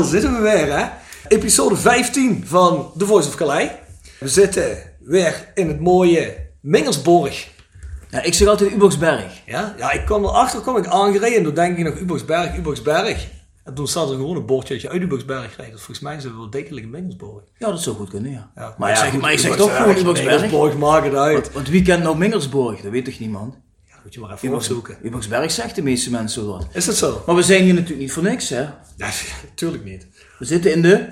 Daar zitten we weer, hè. Episode 15 van The Voice of Calais. We zitten weer in het mooie Mingelsborg. Ja, ik zeg altijd Uboxberg. Ja, ja ik kwam erachter, kwam ik aangereden. En toen denk ik nog Uboxberg, Uboxberg. En toen staat er gewoon een bordje dat je uit Uboxberg rijdt. Dus volgens mij zijn we wel degelijk in Mingelsborg. Ja, dat zou goed kunnen, ja. Ja, maar, ik zeg, goed, maar ik zeg toch gewoon Uboxberg. Mingelsborg, maakt het uit. Want wie kent nou Mingelsborg? Dat weet toch niemand? Moet je maar even opzoeken. Uboxberg zegt de meeste mensen wat. Is dat zo? Maar we zijn hier natuurlijk niet voor niks, hè. Natuurlijk niet. We zitten in de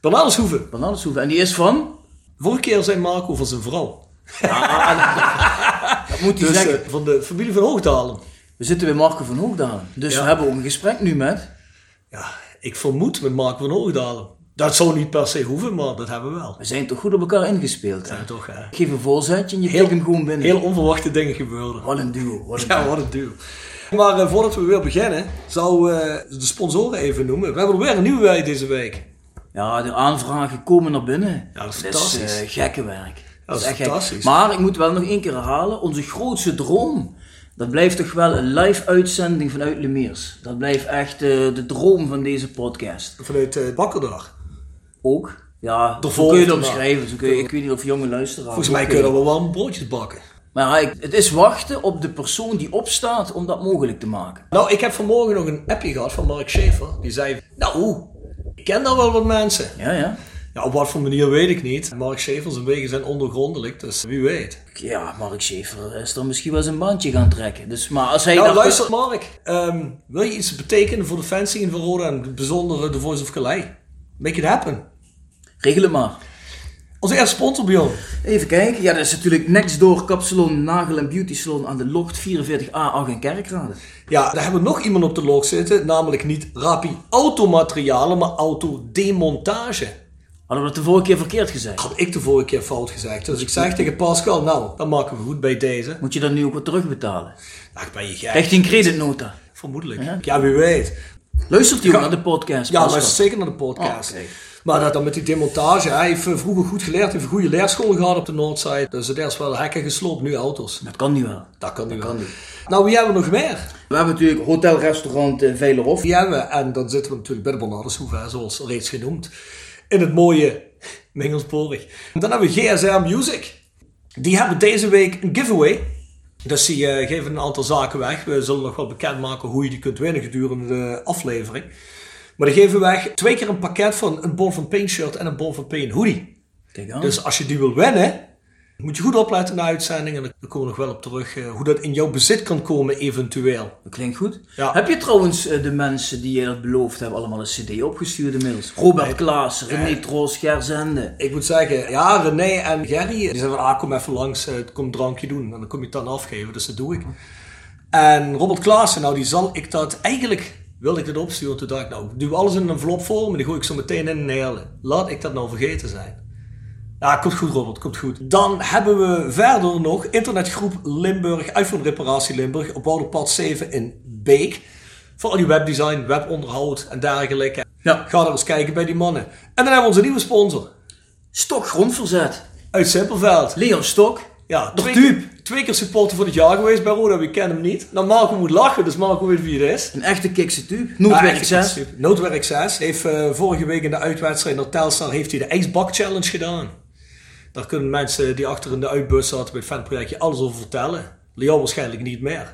Bananenshoeve. Bananenshoeve. En die is van... Vorige keer zei Marco van zijn vrouw. Dat moet hij Dus zeggen. eh, van de familie van Hoogdalen. We zitten bij Marco van Hoogdalen. Dus Ja. we hebben ook een gesprek nu met... Ja, ik vermoed met Marco van Hoogdalen. Dat zou niet per se hoeven, maar dat hebben we wel. We zijn toch goed op elkaar ingespeeld, hè. Ja, toch, hè. Ik geef een voorzetje en je Heel- hem gewoon binnen. Heel onverwachte dingen gebeuren. Wat een duo. Wat een Ja, wat een duo. Maar eh, voordat we weer beginnen, zou eh, de sponsoren even noemen. We hebben er weer een nieuwe bij deze week. Ja, de aanvragen komen naar binnen. Ja, dat is Dat fantastisch. is eh, gekke werk. Dat is echt gek. fantastisch. Maar ik moet wel nog één keer herhalen. Onze grootste droom, dat blijft toch wel een live uitzending vanuit Lemeers. Dat blijft echt eh, de droom van deze podcast. Vanuit uh, Bakkerdag. Ook. Ja, De zo kun je het omschrijven. Zo kun je, ik weet niet of jonge luisteraars... Volgens mij kunnen eh, we wel broodjes bakken. Maar ja, het is wachten op de persoon die opstaat om dat mogelijk te maken. Nou, ik heb vanmorgen nog een appje gehad van Mark Schaefer. Die zei, nou, ik ken daar wel wat mensen. Ja, ja. Ja, op wat voor manier weet ik niet. Mark Schaefer zijn wegen zijn ondergrondelijk, dus wie weet. Ja, Mark Schaefer is er misschien wel zijn bandje gaan trekken. Dus, maar als hij Nou, luister Mark. Ehm, wil je iets betekenen voor de fanzine van Roda en bijzondere The Voice of Calais? Make it happen. Regel het maar. Onze eerste sponsor, Bjorn. Even kijken. Ja, dat is natuurlijk next door Kapsalon Nagel en Beauty Salon aan de Locht 44A Ag en Kerkrade. Ja, daar hebben we nog iemand op de log zitten. Namelijk niet Rapi Automaterialen, maar Autodemontage. Hadden we dat de vorige keer verkeerd gezegd? Had ik de vorige keer fout gezegd. Dus ik zeg tegen Pascal, nou, dan maken we goed bij deze. Moet je dan nu ook wat terugbetalen? Ach, ben je gek. Hij een creditnota? Vermoedelijk. Ja, wie weet. Luistert ook Ja. naar de podcast? Ja, Pascal? luister zeker naar de podcast. Oh. Maar dat dan met die demontage, hij heeft vroeger goed geleerd, heeft een goede leerschool gehad op de Noordzijde. Dus het eerst wel hekken gesloopt, nu auto's. Dat kan niet wel. Dat kan niet Dat wel. kan niet. Nou, wie hebben we nog meer? We hebben natuurlijk Hotel Restaurant uh, Veilerhof. Die hebben we, en dan zitten we natuurlijk bij de Bernardeshoeve, zoals reeds genoemd. In het mooie Mingelsborg. Dan hebben we GSR Music. Die hebben deze week een giveaway. Dus die eh, geven een aantal zaken weg. We zullen nog wel bekendmaken hoe je die kunt winnen gedurende de aflevering. Maar die geven weg twee keer een pakket van een Born van Pain shirt en een Born van Pain hoodie. Kijk aan. Dus als je die wil winnen, moet je goed opletten naar de uitzending. En daar komen we nog wel op terug eh, hoe dat in jouw bezit kan komen eventueel. Dat klinkt goed. Ja. Heb je trouwens eh, de mensen die je dat beloofd hebben allemaal een cd opgestuurd inmiddels? Robert Klaas, René Troos, Gerzende. Ik moet zeggen, ja, René en Gerry, die zeiden van, ah, kom even langs, eh, kom een drankje doen. En dan kom je het dan afgeven, dus dat doe ik. En Robert Klaassen, nou, die zal ik dat, eigenlijk wilde ik dit opsturen. Toen dacht ik, nou, ik doe alles in een envelop voor, maar die gooi ik zo meteen in een hele. Laat ik dat nou vergeten zijn. Ja, komt goed Robert, komt goed. Dan hebben we verder nog internetgroep Limburg, iPhone Reparatie Limburg, op Wouderpad 7 in Beek. Voor al die webdesign, webonderhoud en dergelijke. Ja. Ga er eens kijken bij die mannen. En dan hebben we onze nieuwe sponsor. Stok Grondverzet. Uit Simpelveld. Leon Stok. Ja, De type. Twee keer supporter van het jaar geweest bij Roda. We kennen hem niet. Nou, Marco moet lachen, dus Marco weet wie het is. Een echte kikse type. Noodwerk Ja, 6. echt, Noodwerk 6. Heeft eh, vorige week in de uitwedstrijd naar Telstar heeft hij de ijsbak challenge gedaan. Daar kunnen mensen die achter in de uitbus zaten bij het fanprojectje alles over vertellen. Leon waarschijnlijk niet meer.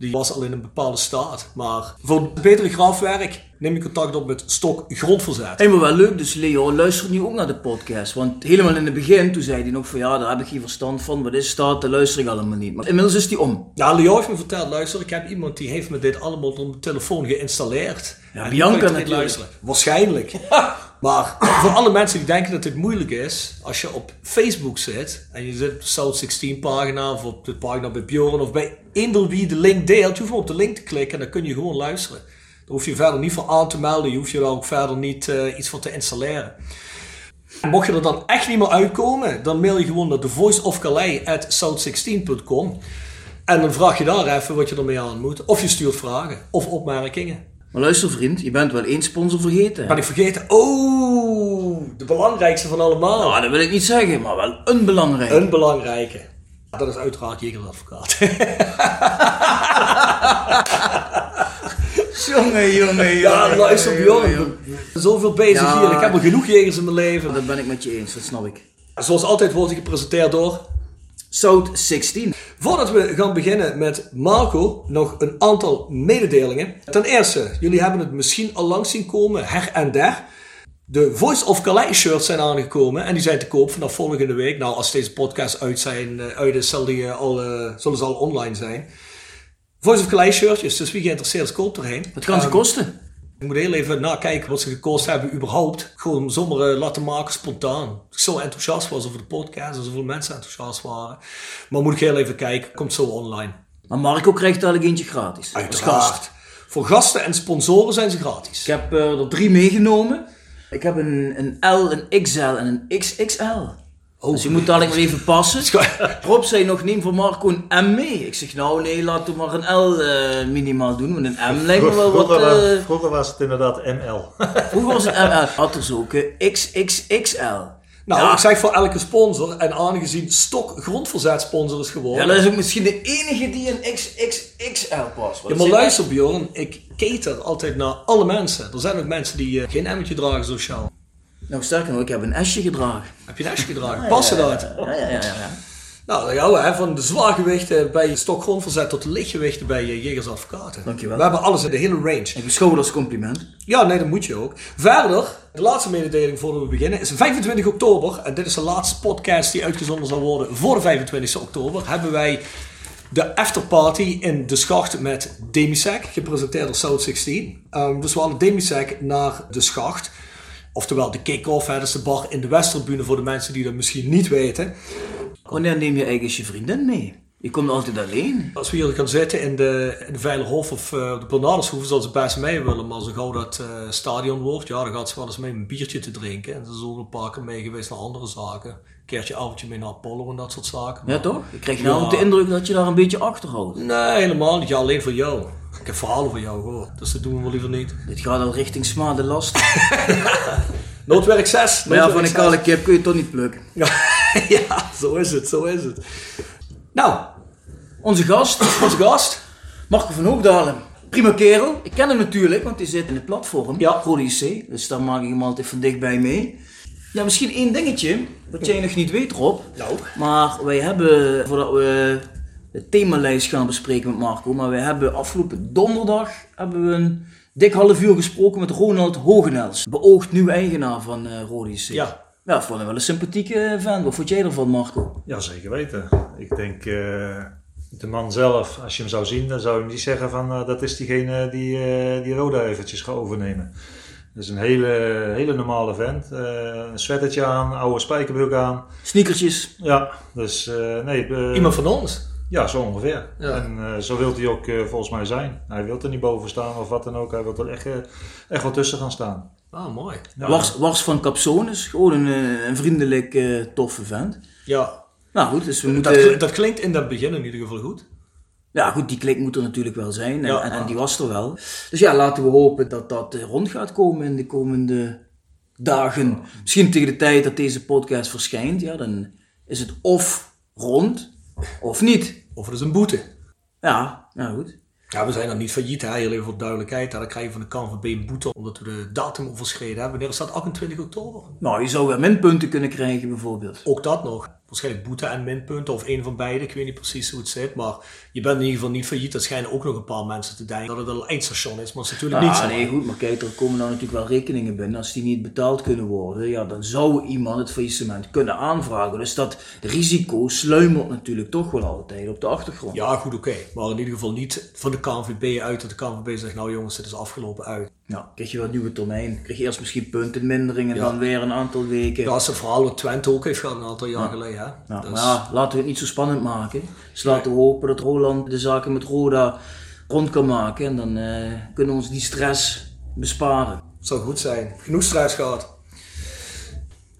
Die was al in een bepaalde staat. Maar voor betere graafwerk neem je contact op met Stok Grondverzet. Helemaal wel leuk, dus Leo luistert nu ook naar de podcast. Want helemaal in het begin, toen zei hij nog van ja, daar heb ik geen verstand van. Wat is dat? Dat luister ik allemaal niet. Maar inmiddels is hij om. Ja, Leo heeft me verteld, luister, ik heb iemand die heeft me dit allemaal op mijn telefoon geïnstalleerd. Ja, En Bianca natuurlijk. luisteren. Waarschijnlijk. maar voor alle mensen die denken dat dit moeilijk is, als je op Facebook zit en je zit op de South 16 pagina of op de pagina bij Bjorn of bij eender wie de link deelt, je hoeft op de link te klikken en dan kun je gewoon luisteren. Daar hoef je verder niet voor aan te melden, je hoeft je daar ook verder niet eh, iets voor te installeren. Mocht je er dan echt niet meer uitkomen, dan mail je gewoon naar thevoiceofcalais.south16.com en dan vraag je daar even wat je ermee aan moet. Of je stuurt vragen of opmerkingen. Maar luister vriend, je bent wel één sponsor vergeten. Ben ik vergeten? Oh, de belangrijkste van allemaal. Nou, dat wil ik niet zeggen, maar wel een belangrijk. Een belangrijke. Dat is uiteraard Jeger Advocaat. Jongen, jongen, Ja, luister Bjorn. ik Zoveel bezig Ja. hier. Ik heb al genoeg jegers in mijn leven. Dat ben ik met je eens, dat snap ik. Zoals altijd wordt hij gepresenteerd door... South 16. Voordat we gaan beginnen met Marco, nog een aantal mededelingen. Ten eerste, jullie hebben het misschien al langs zien komen, her en der. De Voice of Calais shirts zijn aangekomen en die zijn te koop vanaf volgende week. Nou, als deze podcast uit, zijn, eh, uit is, zal die, eh, al, eh, zullen ze al online zijn. Voice of Calais shirtjes, dus wie geïnteresseerd is, koopt erheen. Wat gaan ze Ehm, kosten? Ik moet heel even nakijken wat ze gekost hebben überhaupt. Gewoon zomaar eh, laten maken spontaan. Ik zo enthousiast was over de podcast en zoveel mensen enthousiast waren. Maar moet ik heel even kijken, komt zo online. Maar Marco krijgt eigenlijk eentje gratis. Uiteraard. Voor gasten en sponsoren zijn ze gratis. Ik heb eh, er drie meegenomen. Ik heb een, een L, een XL en een XXL. Oh. Dus je moet dadelijk maar even passen. Rob zei nog, neem voor Marco een M mee. Ik zeg, nou nee, laten we maar een L eh, minimaal doen. Want een M lijkt me wel wat... vroeger, eh, vroeger was het inderdaad ML. vroeger was het M. Had er ook eh, XXXL. Nou, ja, ik zeg voor elke sponsor, en aangezien Stok grondverzet sponsor is ja, geworden. dat is ook misschien de enige die een XXXL past. Ja, maar luister Bjorn, ik cater altijd naar alle mensen. Er zijn ook mensen die geen emmetje dragen sociaal. Nou, sterker nog, ik heb een S'je gedragen. Heb je een S'je gedragen? Passen dat? Ja, ja, ja, ja. ja. Nou, dan gaan we hè, van de zwaargewichten bij Stok grondverzet tot de lichtgewichten bij Jegers Advocaten. Dankjewel. We hebben alles in de hele range. Ik beschouw het als compliment. Ja, nee, dat moet je ook. Verder, de laatste mededeling voordat we beginnen is 25 oktober. En dit is de laatste podcast die uitgezonden zal worden voor de 25 oktober. Hebben wij de afterparty in de schacht met Demisec, gepresenteerd door South 16. Ehm, dus we halen Demisec naar de schacht. Oftewel de kick-off, dat is de bar in de Westerbühne voor de mensen die dat misschien niet weten. Wanneer neem je eigenlijk je vriendin mee? Je komt altijd alleen. Als we hier gaan zitten in de, in de Veilerhof of eh, de Bernardeshoeve, zal ze best mee willen. Maar zo gauw dat eh, stadion wordt, ja, dan gaat ze wel eens mee een biertje te drinken. En ze ook een paar keer mee geweest naar andere zaken. Een keertje avondje mee naar Apollo en dat soort zaken. Ja, toch? Ik krijg nou Ja. de indruk dat je daar een beetje achter houdt. Nee, helemaal niet. Ja, alleen voor jou. Ik heb verhalen voor jou gehoord, dus dat doen we wel liever niet. Dit gaat al richting smade last. Noodwerk 6. Maar ja, van een kale kip kun je toch niet plukken. Ja, ja, zo is het, zo is het. Nou, Onze gast, onze gast. Marco van Hoogdalen. Prima kerel. Ik ken hem natuurlijk, want hij zit in het platform. Ja. IC. Dus daar maak ik hem altijd van dichtbij mee. Ja, misschien één dingetje, wat jij nog niet weet, Rob. Nou. Maar wij hebben, voordat we de themalijst gaan bespreken met Marco, maar wij hebben afgelopen donderdag hebben we een dik half uur gesproken met Ronald Hogenels. Beoogd nieuw eigenaar van Rode IC. Ja. Ja, ik vond hem wel een sympathieke vent. Wat vond jij ervan, Marco? Ja, zeker weten. Ik denk, eh, de man zelf, als je hem zou zien, dan zou je niet zeggen van eh, dat is diegene die, eh, die Roda eventjes gaat overnemen. Dat is een hele, hele normale vent. Eh, een sweatertje aan, oude spijkerbroek aan. Sneakertjes. Ja, dus eh, nee. eh, Iemand van ons. Ja, zo ongeveer. Ja. En eh, zo wil hij ook eh, volgens mij zijn. Hij wil er niet boven staan of wat dan ook. Hij wil er echt, eh, echt wel tussen gaan staan. Ah, mooi. Ja. Wars, Wars van Capsones. Gewoon een, eh, een vriendelijk, eh, toffe vent. Ja, Nou goed, dus we dat, moeten... klinkt- dat klinkt in het begin in ieder geval goed. Ja goed, die klik moet er natuurlijk wel zijn. En, Ja. en, en die was er wel. Dus ja, laten we hopen dat dat eh, rond gaat komen in de komende dagen. Misschien tegen de tijd dat deze podcast verschijnt. Ja, dan is het of rond, of niet. Of het is een boete. Ja, nou goed. Ja, we zijn dan niet failliet, hè? heel even voor duidelijkheid. Dan krijg je van de KNVB een boete omdat we de datum overschreden hebben. Wanneer is dat? 28 oktober? Nou, je zou weer minpunten kunnen krijgen bijvoorbeeld. Ook dat nog. Waarschijnlijk boete en minpunten of een van beide. Ik weet niet precies hoe het zit. Maar je bent in ieder geval niet failliet. Er schijnen ook nog een paar mensen te denken dat het een eindstation is. Maar dat is natuurlijk niet zo. nee, goed, maar kijk, er komen dan natuurlijk wel rekeningen binnen. Als die niet betaald kunnen worden, ja, dan zou iemand het faillissement kunnen aanvragen. Dus dat risico sluimert natuurlijk toch wel altijd op de achtergrond. Ja, goed, oké. Maar in ieder geval niet van de KNVB uit dat de KNVB zegt, nou jongens, dit is afgelopen uit. Nou, krijg je wel een nieuwe termijn. Krijg je eerst misschien puntenmindering en Ja. dan weer een aantal weken. Ja, dat is een verhaal wat Twente ook heeft gehad een aantal jaar geleden. Hè? Dus- maar ja, laten we het niet zo spannend maken. Dus laten we hopen dat Roland de zaken met Roda rond kan maken. En dan eh, kunnen we ons die stress besparen. zou goed zijn. Genoeg stress gehad.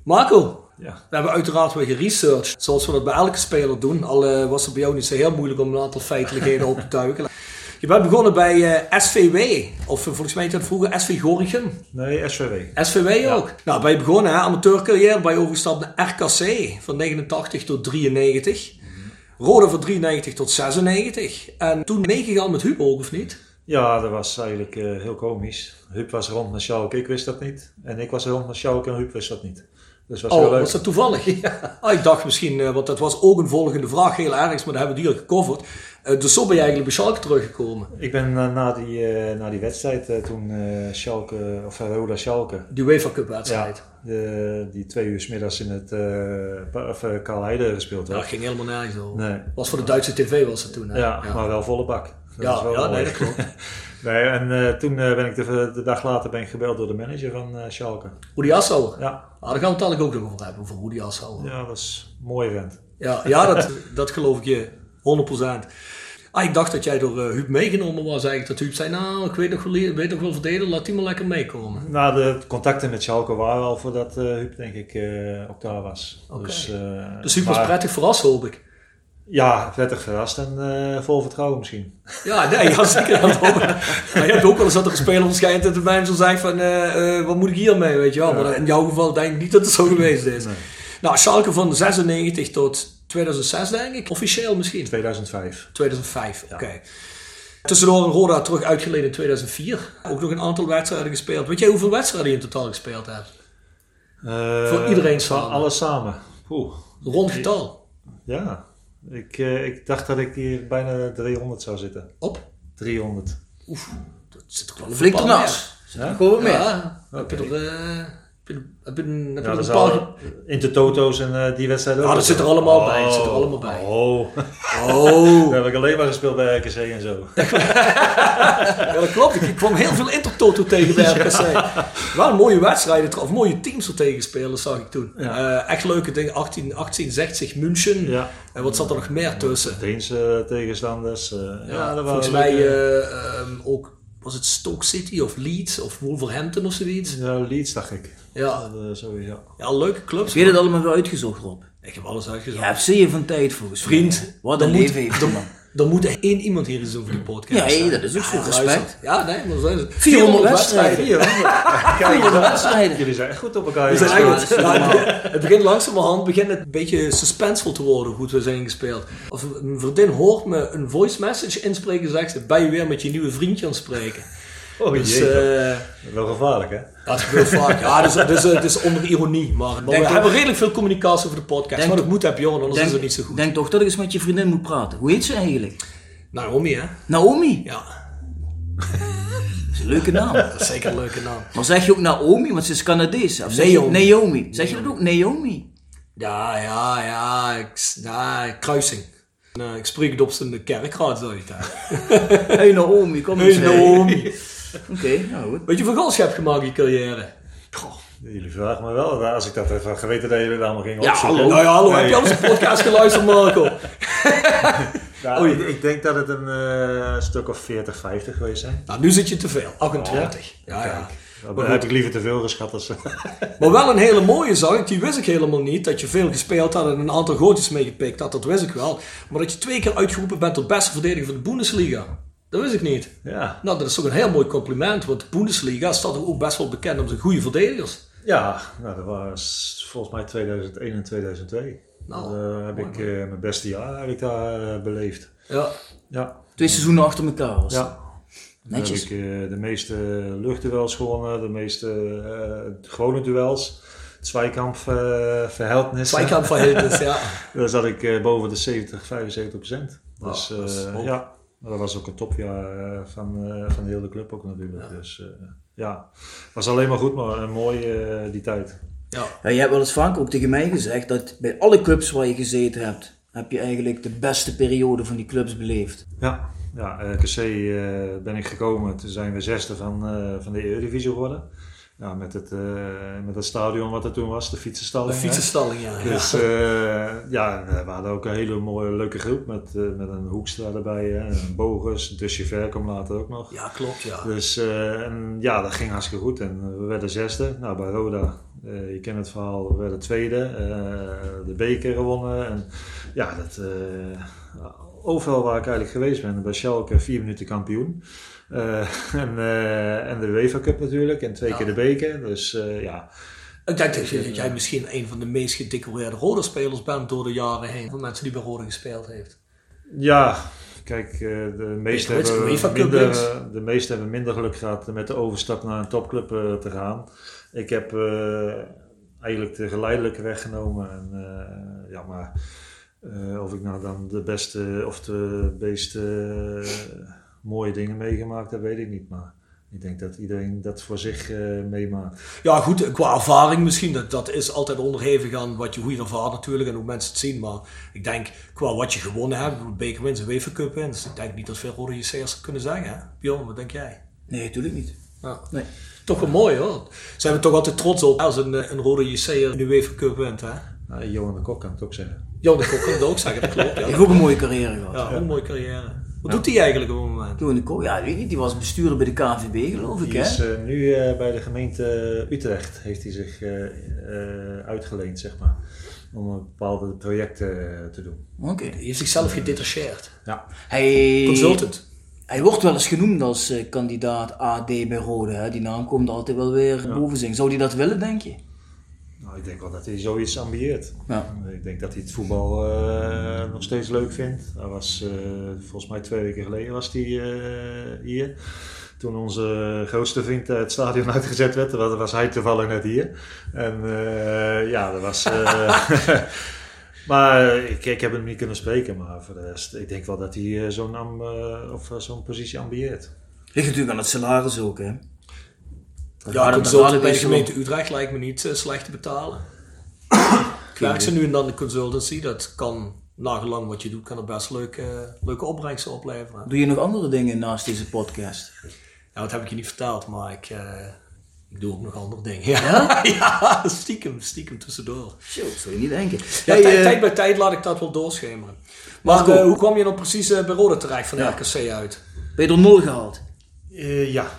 Marco, Ja. we hebben uiteraard weer geresearched. Zoals we dat bij elke speler doen. Al eh, was het bij jou niet zo heel moeilijk om een aantal feitelijkheden op te duiken. Je bent begonnen bij eh, SVW. Of eh, volgens mij heette het vroeger SV Gorinchem. Nee, SVW. SVW ook. Nou, ben je begonnen, hè? amateurcarrière. Je overgestapt naar RKC van 89 tot 93. Rode van 93 tot 96. En toen meegegaan met Hugo, of niet? Ja, dat was eigenlijk eh, heel komisch. Huub was rond naar Schalke, ik wist dat niet. En ik was rond naar Schalke en Huub wist dat niet. Dus was heel Oh, leuk. was dat toevallig? Ah, ik dacht misschien, want dat was ook een volgende vraag, heel erg, maar dat hebben we die al gecoverd. Eh, dus zo ben je eigenlijk bij Schalke teruggekomen. Ik ben na, die, eh, na die wedstrijd eh, toen Schalke, of Roda Schalke, Die UEFA Cup ja, wedstrijd. de, die twee uur 's middags in het uh, of, Karl Heide gespeeld Ja, werd. dat ging helemaal nergens over. Nee. Was voor de Duitse tv was het toen. Hè? Ja, maar wel volle bak. Dat Ja, wel ja, mooi. nee, dat klopt. nee, en toen ben ik de, de dag later ben ik gebeld door de manager van Schalke. Rudy Assauer. Ja, Ah, daar gaan we het ook nog over hebben, over Rudy Assauer. ja, dat is een mooie vent. Ja, ja dat, dat geloof ik je 100%. Ah, ik dacht dat jij door eh Huub meegenomen was eigenlijk. Dat Huub zei, nou, ik weet nog wel, weet nog wel verdedigen, laat die maar lekker meekomen. Nou, de contacten met Schalke waren al voordat eh Huub denk ik eh, ook daar was. Dus, Dus Huub was prettig verrast, hoop ik. Ja, prettig verrast en vol vertrouwen misschien. Ja, nee, ja, zeker. Dat. Maar je hebt ook wel eens dat er een speler verschijnt en de manager zegt van, eh, eh, wat moet ik hier mee, weet je wel. Maar in jouw geval denk ik niet dat het zo geweest is. Nee. Nou, Schalke van 96 tot 2006 denk ik, officieel misschien. 2005. 2005, oké. Tussendoor een Roda terug uitgeleden in 2004. Ook nog een aantal wedstrijden gespeeld. Weet jij hoeveel wedstrijden je in totaal gespeeld hebt? Eh, Voor iedereen samen. Alles samen. Oeh. Rond getal. Ja, ik, eh, ik dacht dat ik hier bijna 300 zou zitten. Op. 300. Dat zit toch wel een Flink ernaast. Ja? Gewoon meer. Ja, heb je Oké. er, eh, heb Ja, een paar... al Toto's en eh, die wedstrijden Ja, ook. dat zit er allemaal bij, dat zit er allemaal bij. Oh, Oh, daar heb ik alleen maar gespeeld bij RKC en zo. ja, dat klopt. Ik, ik kwam heel veel Intertoto tegen bij RKC. Wel mooie wedstrijden, of mooie teams er tegen spelen, zag ik toen. Ja. Eh, echt leuke dingen. 18, 1860 München. Ja. En wat zat er nog meer tussen? Deense tegenstanders. eh, ja, dat Volgens mij eh, ehm, ook, was het Stoke City of Leeds of Wolverhampton of zoiets. Ja, Leeds dacht ik. Ja, Dat, eh, sowieso. ja leuke clubs. Heb je dat allemaal weer uitgezocht, Rob? Ik heb alles uitgezocht. Je hebt zeer van tijd volgens mij. Vriend, Wat dan een moet- leven heeft. Er moet één iemand hier iets doen voor die podcast. Ja, dat is ook zo. Ja, Respect. luister. Ja, nee, maar zo is het. 400 wedstrijden. 400 wedstrijden. Jullie zijn echt goed op elkaar. Zijn het begint- het begint langzamerhand begint het een beetje suspensevol te worden hoe goed we zijn gespeeld. Of een vriendin hoort me een voice message inspreken en zegt ze, ben je weer met je nieuwe vriendje aan het spreken. Oh Dus jee, eh, wel gevaarlijk hè? dat gebeurt vaak. Ja, dus, dus, het is onder ironie. Maar, maar we hebben redelijk veel communicatie over de podcast. Denk maar dat moet heb je, anders Denk, is het niet zo goed. denk toch dat ik eens met je vriendin moet praten. Hoe heet ze eigenlijk? Naomi, hè? Naomi. Ja, Dat is een leuke naam. dat is zeker een leuke naam. Maar zeg je ook Naomi, want ze is Canadees. Of zeg je Naomi. Naomi. Zeg je dat ook? Naomi. Ja, ja, ja, ik, ja kruising. Nou, ik spreek het op zijn kerkraad, zou je. Hey Naomi, kom eens. hey. Naomi. Oké, nou goed. Weet je hoeveel goals je hebt gemaakt in je carrière? Goh, jullie vragen me wel. Als ik dat even geweten dat jullie dat allemaal gingen Ja, opzoeken. hallo. Nou ja, hallo, Nee. heb je al eens een podcast geluisterd, Marco? Nou, Oei. ik, ik denk dat het een eh, stuk of 40, 50 geweest zijn. Nou, nu zit je te veel. 28. Ja, ja. Dan Maar heb ik liever te veel geschat. Als, Maar wel een hele mooie zag ik, die wist ik helemaal niet. Dat je veel gespeeld had en een aantal gootjes meegepikt had, dat wist ik wel. Maar dat je twee keer uitgeroepen bent tot beste verdediger van de Bundesliga. Dat wist ik niet. ja. Nou, dat is toch een heel mooi compliment, want de Bundesliga staat ook best wel bekend om zijn goede verdedigers. ja, nou, dat was volgens mij 2001 en 2002. Nou, Dan heb ik eh, mijn beste jaar eigenlijk daar eh, beleefd. Ja. Ja. Twee seizoenen achter elkaar was. Ja. Dan Netjes. heb ik eh, de meeste luchtduels gewonnen, de meeste eh, gewone duels. Eh verhältnis. Zweikampverhältnis, ja. Daar zat ik eh, boven de 70, 75 procent. Dus dat is eh, hoog. ja, dat was ook een topjaar eh, van, eh, van de hele club ook natuurlijk. Dus eh, ja, was alleen maar goed, maar een mooi eh, die tijd. ja. Ja, je hebt wel eens vaak ook tegen mij gezegd dat bij alle clubs waar je gezeten hebt, heb je eigenlijk de beste periode van die clubs beleefd. Ja, ja RKC ben ik gekomen. Toen zijn we zesde van, eh, van de Eredivisie geworden. Ja, met, het, eh, met het stadion wat er toen was, de fietsenstalling. De fietsenstalling, ja. Dus eh, ja, we hadden ook een hele mooie, leuke groep met, eh, met een Hoekstra erbij, hè, een Bogus, Dusje Ver kwam later ook nog. Ja, klopt, ja. Dus en, ja, dat ging hartstikke goed en we werden zesde. Nou, bij Roda, je kent het verhaal, we werden tweede, de beker gewonnen. En ja, dat, overal waar ik eigenlijk geweest ben, bij Schalke vier minuten kampioen. Eh, en, eh, en de UEFA Cup natuurlijk en twee Ja. keer de beker. Dus eh, ja, Ik denk dat jij- dat jij misschien een van de meest gedecoreerde Roda-spelers bent door de jaren heen. Van mensen die bij Roda gespeeld heeft. Ja, kijk, de meesten je, hebben, minder, de meesten hebben minder geluk gehad met de overstap naar een topclub te gaan. Ik heb eigenlijk de geleidelijke weg genomen. En, ja, maar of ik nou dan de beste of de meest eh, mooie dingen meegemaakt heb, weet ik niet. Maar ik denk dat iedereen dat voor zich eh, meemaakt. Ja, goed, qua ervaring misschien, dat, dat is altijd onderhevig aan wat je, hoe je ervaart natuurlijk en hoe mensen het zien. Maar ik denk, qua wat je gewonnen hebt, bijvoorbeeld beker wins en UEFA Cup wins, ik denk niet dat veel rode JC'ers dat kunnen zeggen. Hè? Bjorn, wat denk jij? Nee, natuurlijk niet. Ja. Nee. Toch wel mooi hoor. Zijn we toch altijd trots op als een, eh, een rode JC'er de UEFA Cup wint. Hè? Nou, Johan de Kok kan het ook zeggen. Ja, dat kan ik ook zeggen, dat klopt. Ja, heeft ook een mooie carrière gehad. ja een mooie carrière. Wat doet hij eigenlijk op het moment? Toen ook, ja, weet niet, die was bestuurder bij de KNVB, geloof ik, Die hè? is eh, nu eh, bij de gemeente Utrecht heeft hij zich eh, eh, uitgeleend, zeg maar. Om een bepaalde projecten te doen. Oké. Hij heeft zichzelf gedetacheerd. Ja. Hij, Consultant. hij wordt wel eens genoemd als eh, kandidaat AD bij Rode, hè? Die naam komt altijd wel weer boven zingen. Zou hij dat willen, denk je? Nou, ik denk wel dat hij zoiets ambieert. Ja. Ik denk dat hij het voetbal eh, nog steeds leuk vindt. Hij was, eh, volgens mij twee weken geleden was hij eh, hier. Toen onze grootste vriend het stadion uitgezet werd, was, was hij toevallig net hier. En ja, dat was... maar ik, ik heb hem niet kunnen spreken, maar voor de rest, ik denk wel dat hij zo'n eh, of, zo'n positie ambieert. Ligt natuurlijk aan het salaris ook, hè? Ja, dat consultant bij de gemeente Utrecht lijkt me niet eh, slecht te betalen. Ik werk ze nu en dan de consultancy. Dat kan, nagelang wat je doet, kan er best leuke, leuke opbrengsten opleveren. Doe je nog andere dingen naast deze podcast? Ja, dat heb ik je niet verteld, maar ik, eh, ik doe ook nog andere dingen. Ja, ja stiekem, stiekem tussendoor. Dat zou je niet denken. Ja, Hey, tijd, eh, tijd bij tijd laat ik dat wel doorschemeren. Maar hoe kwam je nou precies bij Rode terecht van de Ja. RKC uit? ben je er nul gehaald? Eh, ja.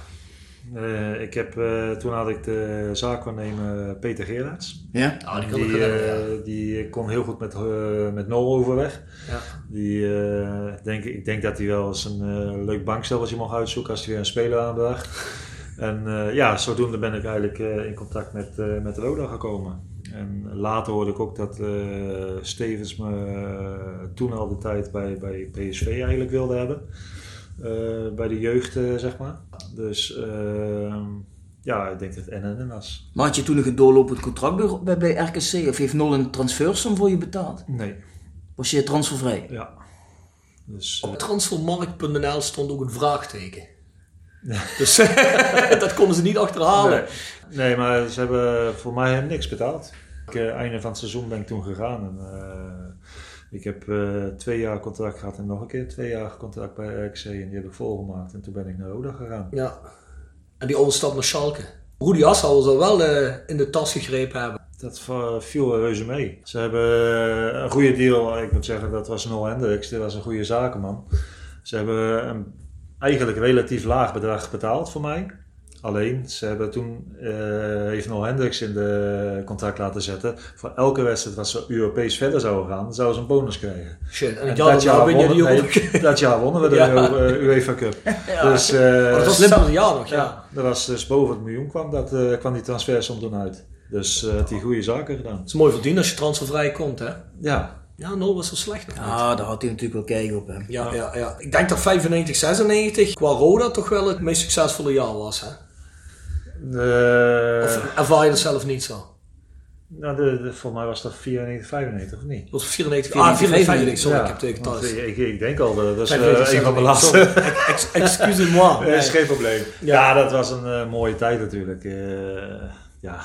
Eh, ik heb, eh, toen had ik de zaakwaarnemer Peter Gerards. Ja? Ah, die ik Die, eh, kon heel goed met, eh, met Nol overweg. ja. Die, eh, denk, ik denk dat hij wel eens een eh, leuk bankstelletje mocht uitzoeken als hij weer een speler aanbracht. En eh, ja, zodoende ben ik eigenlijk eh, in contact met, eh met Roda gekomen. En later hoorde ik ook dat eh, Stevens me eh, toen al de tijd bij, bij PSV eigenlijk wilde hebben. Eh, bij de jeugd, eh, zeg maar. Dus ehm, ja, ik denk dat het en en en was. Maar had je toen nog een doorlopend contract bij, bij, RKC? Of heeft Nol een transfersom voor je betaald? Nee, Was je transfervrij? ja. Dus, Op transfermarkt.nl stond ook een vraagteken. Dus dat konden ze niet achterhalen. Nee. nee, maar ze hebben voor mij niks betaald. Ik, eh, einde van het seizoen ben ik toen gegaan. En, eh, ik heb eh, twee jaar contract gehad en nog een keer twee jaar contract bij RKC. En die heb ik volgemaakt. En toen ben ik naar Roda gegaan. Ja. En die overstap naar Schalke. Rudi Assauer zal wel eh, in de tas gegrepen hebben. Dat viel reuze mee. Ze hebben eh, een goede deal. Ik moet zeggen, dat was Noel Hendricks. Dat was een goede zakenman. Ze hebben een eigenlijk relatief laag bedrag betaald voor mij. Alleen, ze hebben toen, eh, heeft Noel Hendricks in de contract laten zetten. Voor elke wedstrijd wat ze Europees verder zouden gaan, zouden ze een bonus krijgen. Shit. En, En ja, dat jaar ben je die wonnen, nee, dat jaar wonnen we de Ja. eh, UEFA Cup. Dus, eh, Oh, dat was hetzelfde jaar nog, ja. ja, dat was dus boven het miljoen kwam, dat, eh, kwam die transfersom toen uit. Dus eh had hij goede zaken gedaan. Het is mooi verdiend als je transfervrij komt, hè? Ja, Ja, Nol was zo slecht. Ah, daar had hij natuurlijk wel kijk op, hè? Ja, ja, ja. Ik denk dat 95, 96 qua Roda toch wel het meest succesvolle jaar was, hè? Eh, Of ervaar je dat zelf niet zo? nou, de, de, voor mij was dat 94, 95 of niet? Dat was 94, ah, 94, 95, sorry, ik heb tegen want thuis. ik, ik denk al, dat is 95, een van de 96, laatste. sorry. Ex- Excusez-moi. Dat is Nee. geen probleem. Ja, dat was een eh, mooie tijd natuurlijk. Ja,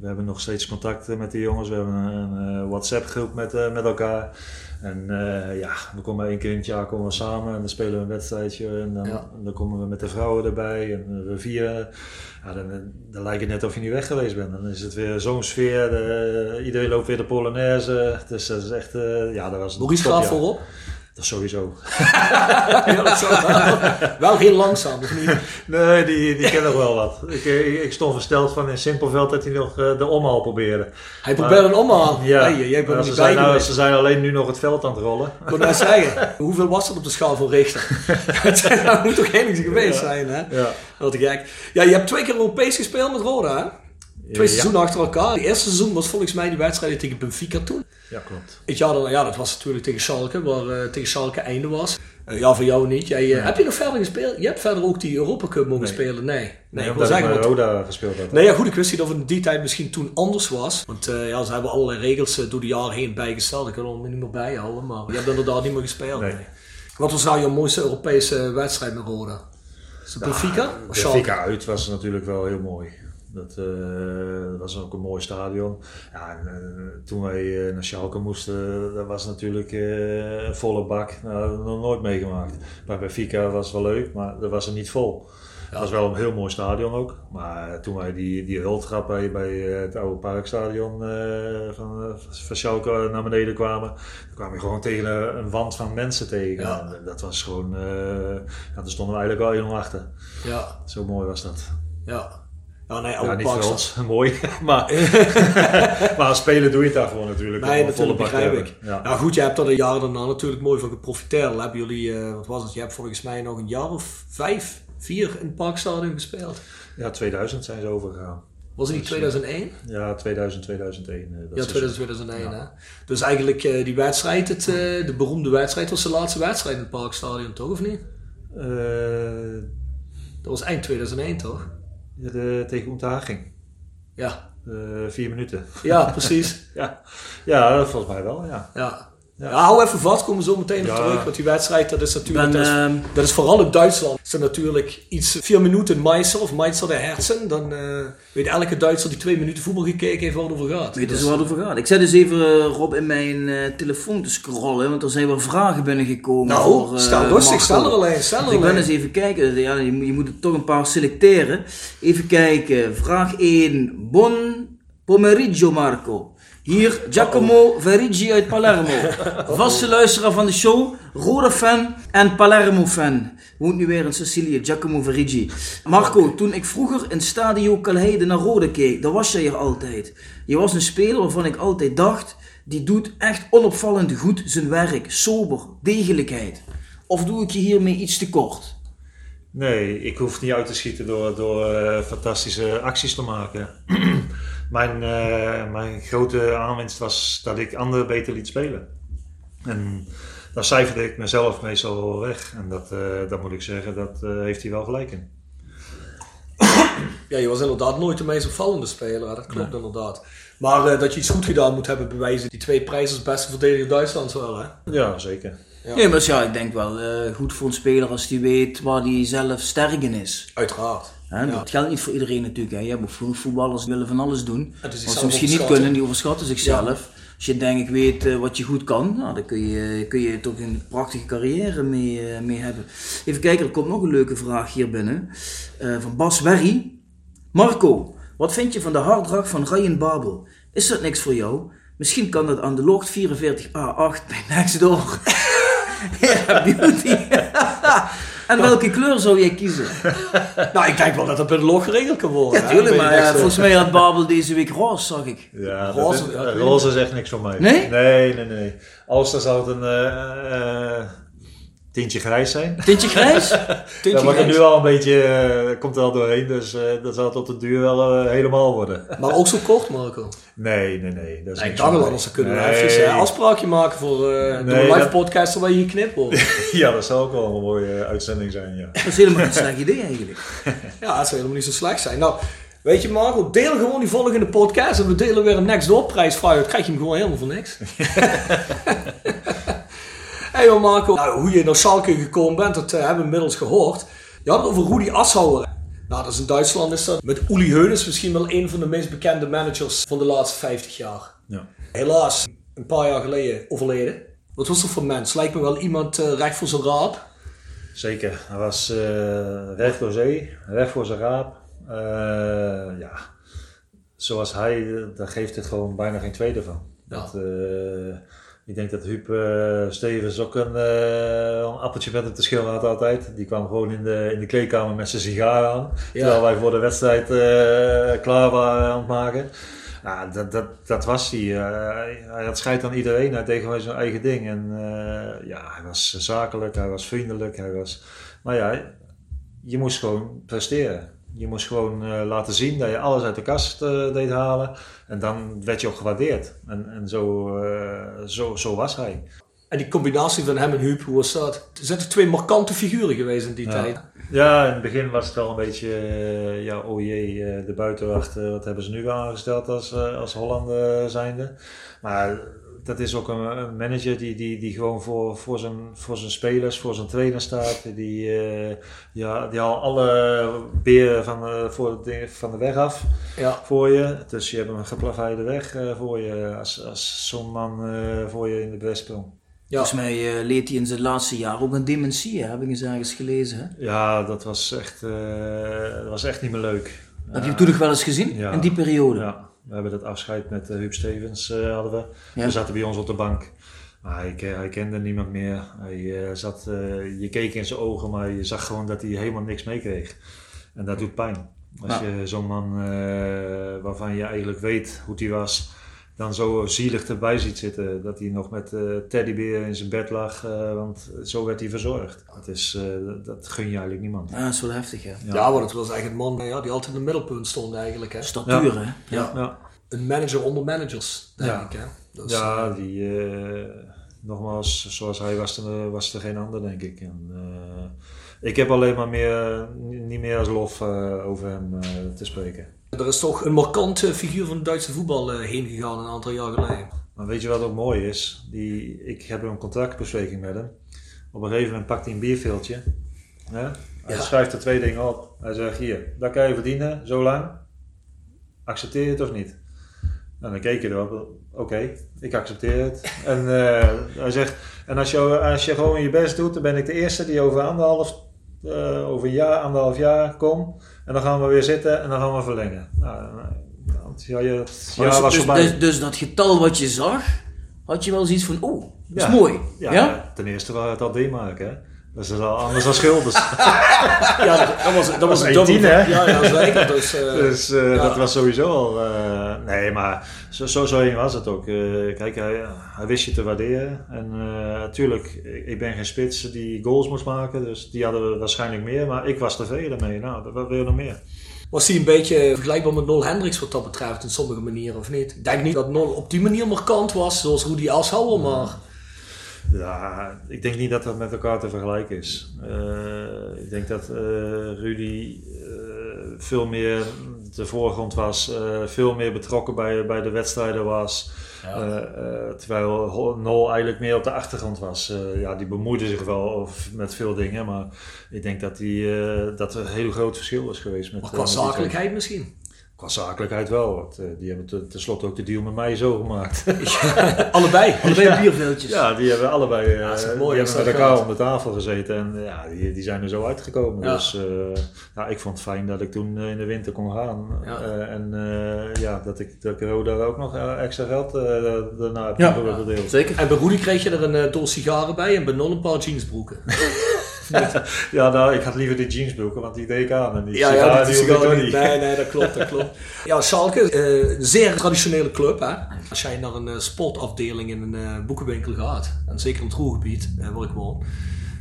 we hebben nog steeds contact met die jongens. We hebben een, een WhatsApp-groep met, met elkaar. En eh, ja, we komen één keer in het jaar komen we samen en dan spelen we een wedstrijdje. En dan, Ja. dan komen we met de vrouwen erbij en we vieren. Ja, dan, dan lijkt het net of je niet weg geweest bent. Dan is het weer zo'n sfeer. iedereen loopt weer de Polonaise. Dus dat is echt, eh, ja, dat was een Boris gaat topjaar. voorop. Dat sowieso. Ja, dat wel. wel heel langzaam, of niet? Nee, die, die ken nog wel wat. Ik, ik, ik stond versteld van in Simpelveld dat hij nog eh, de omhaal probeerde. Hij probeert een omhaal. Ja, Hey, jij bent er ze, zijn nou, ze zijn alleen nu nog het veld aan het rollen. Ik wil net zeggen, hoeveel was dat op de schaal van Richter? dat moet toch enigszins geweest zijn, hè? Ja. Wat gek. Ja, je hebt twee keer Europees gespeeld met Roda, hè? Twee Ja. seizoenen achter elkaar. Het eerste seizoen was volgens mij die wedstrijd tegen Benfica toen. Ja, klopt. Het jaar daarna, ja, dat was natuurlijk tegen Schalke, waar eh, tegen Schalke einde was. Eh, ja, voor jou niet. Jij, eh, Heb je nog verder gespeeld? Je hebt verder ook die Europa Cup mogen Nee. spelen? Nee. Nee, Nee, ik wil ik zeggen, want- Roda gespeeld had. Nee, ja, goed, ik wist niet of het in die tijd misschien toen anders was. Want eh, ja, ze hebben allerlei regels eh, door de jaren heen bijgesteld. Ik kan er niet meer bijhouden, maar je hebt inderdaad niet meer gespeeld. Wat was nou je mooiste Europese wedstrijd met Roda? Is het Benfica? Benfica uit was natuurlijk wel heel mooi. Dat eh, was ook een mooi stadion. Ja, en, eh, toen wij eh, naar Schalke moesten, dat was natuurlijk een volle bak. Nou, dat hebben we nog nooit meegemaakt. Bij Benfica was het wel leuk, maar dat was er niet vol. Het was wel een heel mooi stadion ook. Maar toen wij die, die hultrap bij, bij het oude parkstadion van, van Schalke naar beneden kwamen, dan kwam je gewoon tegen een, wand van mensen tegen. Ja. En dat was gewoon, ja, daar stonden we eigenlijk al helemaal achter. Ja, Zo mooi was dat. ja. Ja, nee, Ja, oude niet voor ons, mooi. maar, maar als speler doe je het daarvoor natuurlijk. Nee, een volle natuurlijk begrijp ik. hebben. Ja. Ja. goed, je hebt er de jaren daarna natuurlijk mooi van geprofiteerd. Hebben jullie, eh, wat was het, je hebt volgens mij nog een jaar of vijf, vier in het Parkstadion gespeeld. ja, 2000 zijn ze overgegaan. Was het niet 2001? Ja, 2000, 2001. eh, Dat Ja, is 2000, 2001 hè. Dus eigenlijk eh, die wedstrijd, het, eh, de beroemde wedstrijd, was de laatste wedstrijd in het Parkstadion toch, of niet? Eh, Dat was eind 2001 toch? Ja, de, tegen Unterhaching. Ja, Eh, vier minuten. ja precies. Ja. ja, volgens mij wel, ja. Ja. Ja, hou even vast, komen we zo meteen op terug. Want die wedstrijd, dat is natuurlijk, Ben, dat, is, ehm, dat is vooral in Duitsland. Is natuurlijk iets, vier minuten Meister of Meister de Herzen. Dan eh, weet elke Duitser die twee minuten voetbal gekeken heeft waar het over gaat. Weet Dus- wat het over gaat? Ik zet dus even eh, Rob in mijn eh, telefoon te scrollen, want er zijn wel vragen binnengekomen. nou, voor, stel rustig, stel er alleen, stel Dus er ik ben eens even kijken, ja, je, moet- je moet er toch een paar selecteren. Even kijken, vraag 1. Bon pomeriggio Marco. Hier Giacomo Verigi uit Palermo. Vaste luisteraar van de show, Roda fan en Palermo fan. Woont nu weer in Sicilië, Giacomo Verigi. Marco, toen ik vroeger in Stadio Calheide naar Roda keek, dan was jij hier altijd. Je was een speler waarvan ik altijd dacht, die doet echt onopvallend goed zijn werk. Sober, degelijkheid. Of doe ik je hiermee iets te kort? Nee, ik hoef niet uit te schieten door, door eh, fantastische acties te maken. mijn, eh, mijn grote aanwinst was dat ik anderen beter liet spelen. En daar cijferde ik mezelf meestal wel weg. En dat, eh, dat moet ik zeggen, dat eh, heeft hij wel gelijk in. Ja, je was inderdaad nooit de meest opvallende speler, hè, dat klopt inderdaad. Maar dat je iets goed gedaan moet hebben bewijzen die twee prijzen als beste verdediger Duitslands wel, hè? Ja, zeker. Ja. Nee, maar ja, ik denk wel eh, goed voor een speler als die weet waar hij zelf sterk in is. Uiteraard. Hè, Ja. Dat geldt niet voor iedereen natuurlijk. Hè. Je hebt voetballers die willen van alles doen. Wat ze misschien niet kunnen, die overschatten zichzelf. Als je denkt, ik weet eh, wat je goed kan, nou, dan kun je, kun je toch een prachtige carrière mee, eh, mee hebben. Even kijken, er komt nog een leuke vraag hier binnen. Eh, van Bas Werry. Marco, wat vind je van de harddrag van Ryan Babel? Is dat niks voor jou? Misschien kan dat aan de locht 44A8 bij Nextdoor. ja, beauty. en welke kleur zou jij kiezen? Nou, ik denk wel dat dat bij de log geregeld kan worden. Ja, tuurlijk, maar eh, volgens mij had Babel deze week roze, zag ik. Ja, Roze, is, eh, roze is echt niks voor mij. Nee? Nee, nee, nee. Als dan zou het een eh, tintje grijs zijn. Tintje grijs? Tintje er grijs. nu al een beetje, eh, komt er al doorheen, dus eh, dat zal tot de duur wel eh, helemaal worden. Maar ook zo kort, Marco. Nee, nee, nee. Dat is Nee, kan wel, anders dan kunnen we Nee. even een afspraakje maken voor de Nee, live dat- podcast waar je hier knipt wordt. Ja, dat zou ook wel een mooie uitzending zijn, ja. Dat is helemaal geen slecht idee eigenlijk. Ja, dat zou helemaal niet zo slecht zijn. Nou, weet je Marco, deel gewoon die volgende podcast en we delen weer een Next Door prijs vrij. Dan krijg je hem gewoon helemaal voor niks. Hey joh Marco, nou, hoe je naar Schalke gekomen bent, dat eh, hebben we inmiddels gehoord. Je had het over Rudi Ashauer. Nou, dat is in Duitsland is dat met Uli Heunes misschien wel een van de meest bekende managers van de laatste 50 jaar. ja. Helaas, een paar jaar geleden overleden. Wat was dat voor mens? Lijkt me wel iemand eh, recht voor zijn raap. Zeker. Hij was eh, recht door zee, recht voor zijn raap. Ja, zoals hij, daar geeft het gewoon bijna geen tweede van. Ja. Dat, ik denk dat Huub eh, Stevens ook een, een appeltje met hem te schillen had altijd. Die kwam gewoon in de, in de kleedkamer met zijn sigaar aan. Terwijl wij voor de wedstrijd eh, klaar waren aan het maken. Ja, dat, dat, dat was hij. Hij. Had scheid aan iedereen. Hij deed gewoon zijn eigen ding. En ja, hij was zakelijk, hij was vriendelijk. Hij was... Maar ja, je moest gewoon presteren. Je moest gewoon eh, laten zien dat je alles uit de kast eh, deed halen. En dan werd je ook gewaardeerd. En, en zo, eh, zo, zo was hij. En die combinatie van hem en Huub, hoe was dat? Er zijn twee markante figuren geweest in die Ja. tijd. Ja, in het begin was het wel een beetje, ja, oh jee, de buitenwacht, wat hebben ze nu aangesteld als, als Hollander zijnde. Maar dat is ook een, een manager die, die, die gewoon voor, voor, zijn, voor zijn spelers, voor zijn trainer staat. Die, eh, ja, die haalt alle beren van, de- voor de, van de weg af Ja. voor je. Dus je hebt een geplaveide weg eh, voor je als, als zo'n man eh, voor je in de bres sprong. Ja. Volgens mij eh, leed hij in zijn laatste jaar ook een dementie, hè? heb ik eens ergens gelezen. Hè? Ja, dat was echt, eh, dat was echt niet meer leuk. Heb je hem toen nog wel eens gezien, Ja. in die periode? Ja, we hebben dat afscheid met uh, Huub Stevens eh, hadden we. Ja. Hij zat bij ons op de bank. Maar hij, ke- hij kende niemand meer. Hij, eh, zat, je keek in zijn ogen, maar je zag gewoon dat hij helemaal niks meekreeg. En dat doet pijn. Als Ja. je zo'n man waarvan je eigenlijk weet hoe hij was, dan zo zielig erbij ziet zitten. Dat hij nog met eh teddybeer in zijn bed lag, eh, want zo werd hij verzorgd. Dat, is, eh, dat- gun je eigenlijk niemand. Ja, dat is wel heftig, hè? Ja, want het was echt een man ja, die altijd in het middelpunt stond eigenlijk. Hè. Statuur, hè? Ja. Ja. Een manager onder managers, denk Ja. ik. Hè. Dat is, Ja, die, eh, nogmaals, zoals hij was er, was er geen ander, denk ik. En, eh, ik heb alleen maar meer, niet meer als lof eh, over hem eh, te spreken. Er is toch een markante figuur van het Duitse voetbal eh, heen gegaan een aantal jaar geleden. Maar weet je wat ook mooi is? Die, ik heb een contractbespreking met hem. Op een gegeven moment pakt hij een bierveeltje. Hè? Hij Ja. schrijft er twee dingen op. Hij zegt, hier, dat kan je verdienen, zo lang. Accepteer je het of niet? En dan keek je erop, oké, ik accepteer het. En eh, hij zegt, en als je, als je gewoon je best doet, dan ben ik de eerste die over anderhalf, eh, over een jaar, anderhalf jaar kom. En dan gaan we weer zitten en dan gaan we verlengen. Nou, jaar, het jaar dus, was dus, dus, dus dat getal wat je zag, had je wel zoiets van, oh, dat is Ja. mooi. Ja, Ja? ten eerste waren het al D-mark, hè. Dat is al anders dan schilders. Ja, dat, was, dat was Dat een was dubbel. 1-10, hè? Ja, ja, zeker. Dus, eh, dus eh, ja. dat was sowieso al... eh, nee, maar zo, zo, zo was het ook. Eh, kijk, hij, hij wist je te waarderen. En natuurlijk, ik, ik ben geen spits die goals moest maken. Dus die hadden we waarschijnlijk meer. Maar ik was tevreden mee. Nou, wat wil je nog meer? was hij een beetje vergelijkbaar met Nol Hendricks wat dat betreft in sommige manieren, of niet? Ik denk niet dat Nol op die manier markant was, zoals Rudy Ashouwer, maar... Ja, ik denk niet dat dat met elkaar te vergelijken is. Eh, ik denk dat eh, Rudy eh, veel meer de voorgrond was, veel meer betrokken bij, bij de wedstrijden was. Terwijl Nol eigenlijk meer op de achtergrond was. Ja, die bemoeide zich wel of- met veel dingen, maar ik denk dat, die, dat er een heel groot verschil is geweest. Met, Maar qua zakelijkheid misschien. Qua zakelijkheid wel, want eh, die hebben te- tenslotte ook de deal met mij zo gemaakt. Allebei. Allebei bierveeltjes. Ja, die hebben allebei eh, dat is die mooi hebben met elkaar om de tafel gezeten en ja, die, die zijn er zo uitgekomen. Ja. Dus eh, ja, ik vond het fijn dat ik toen in de winter kon gaan. Ja. En ja, dat ik, dat ik Roda ook nog extra geld daarna heb Ja. gedeeld. Zeker. En bij Rudy kreeg je er een doos sigaren bij en bij Nol een paar jeansbroeken. Ja, nou, ik had liever die jeansbroeken, want die deed ik aan. En die Ja, ja, sigaren ook niet. niet. Nee, nee, dat klopt, dat klopt. Ja, Schalke, eh, een zeer traditionele club. Hè? Als jij naar een eh, sportafdeling in een eh, boekenwinkel gaat, en zeker in het Roergebied, eh, waar ik woon,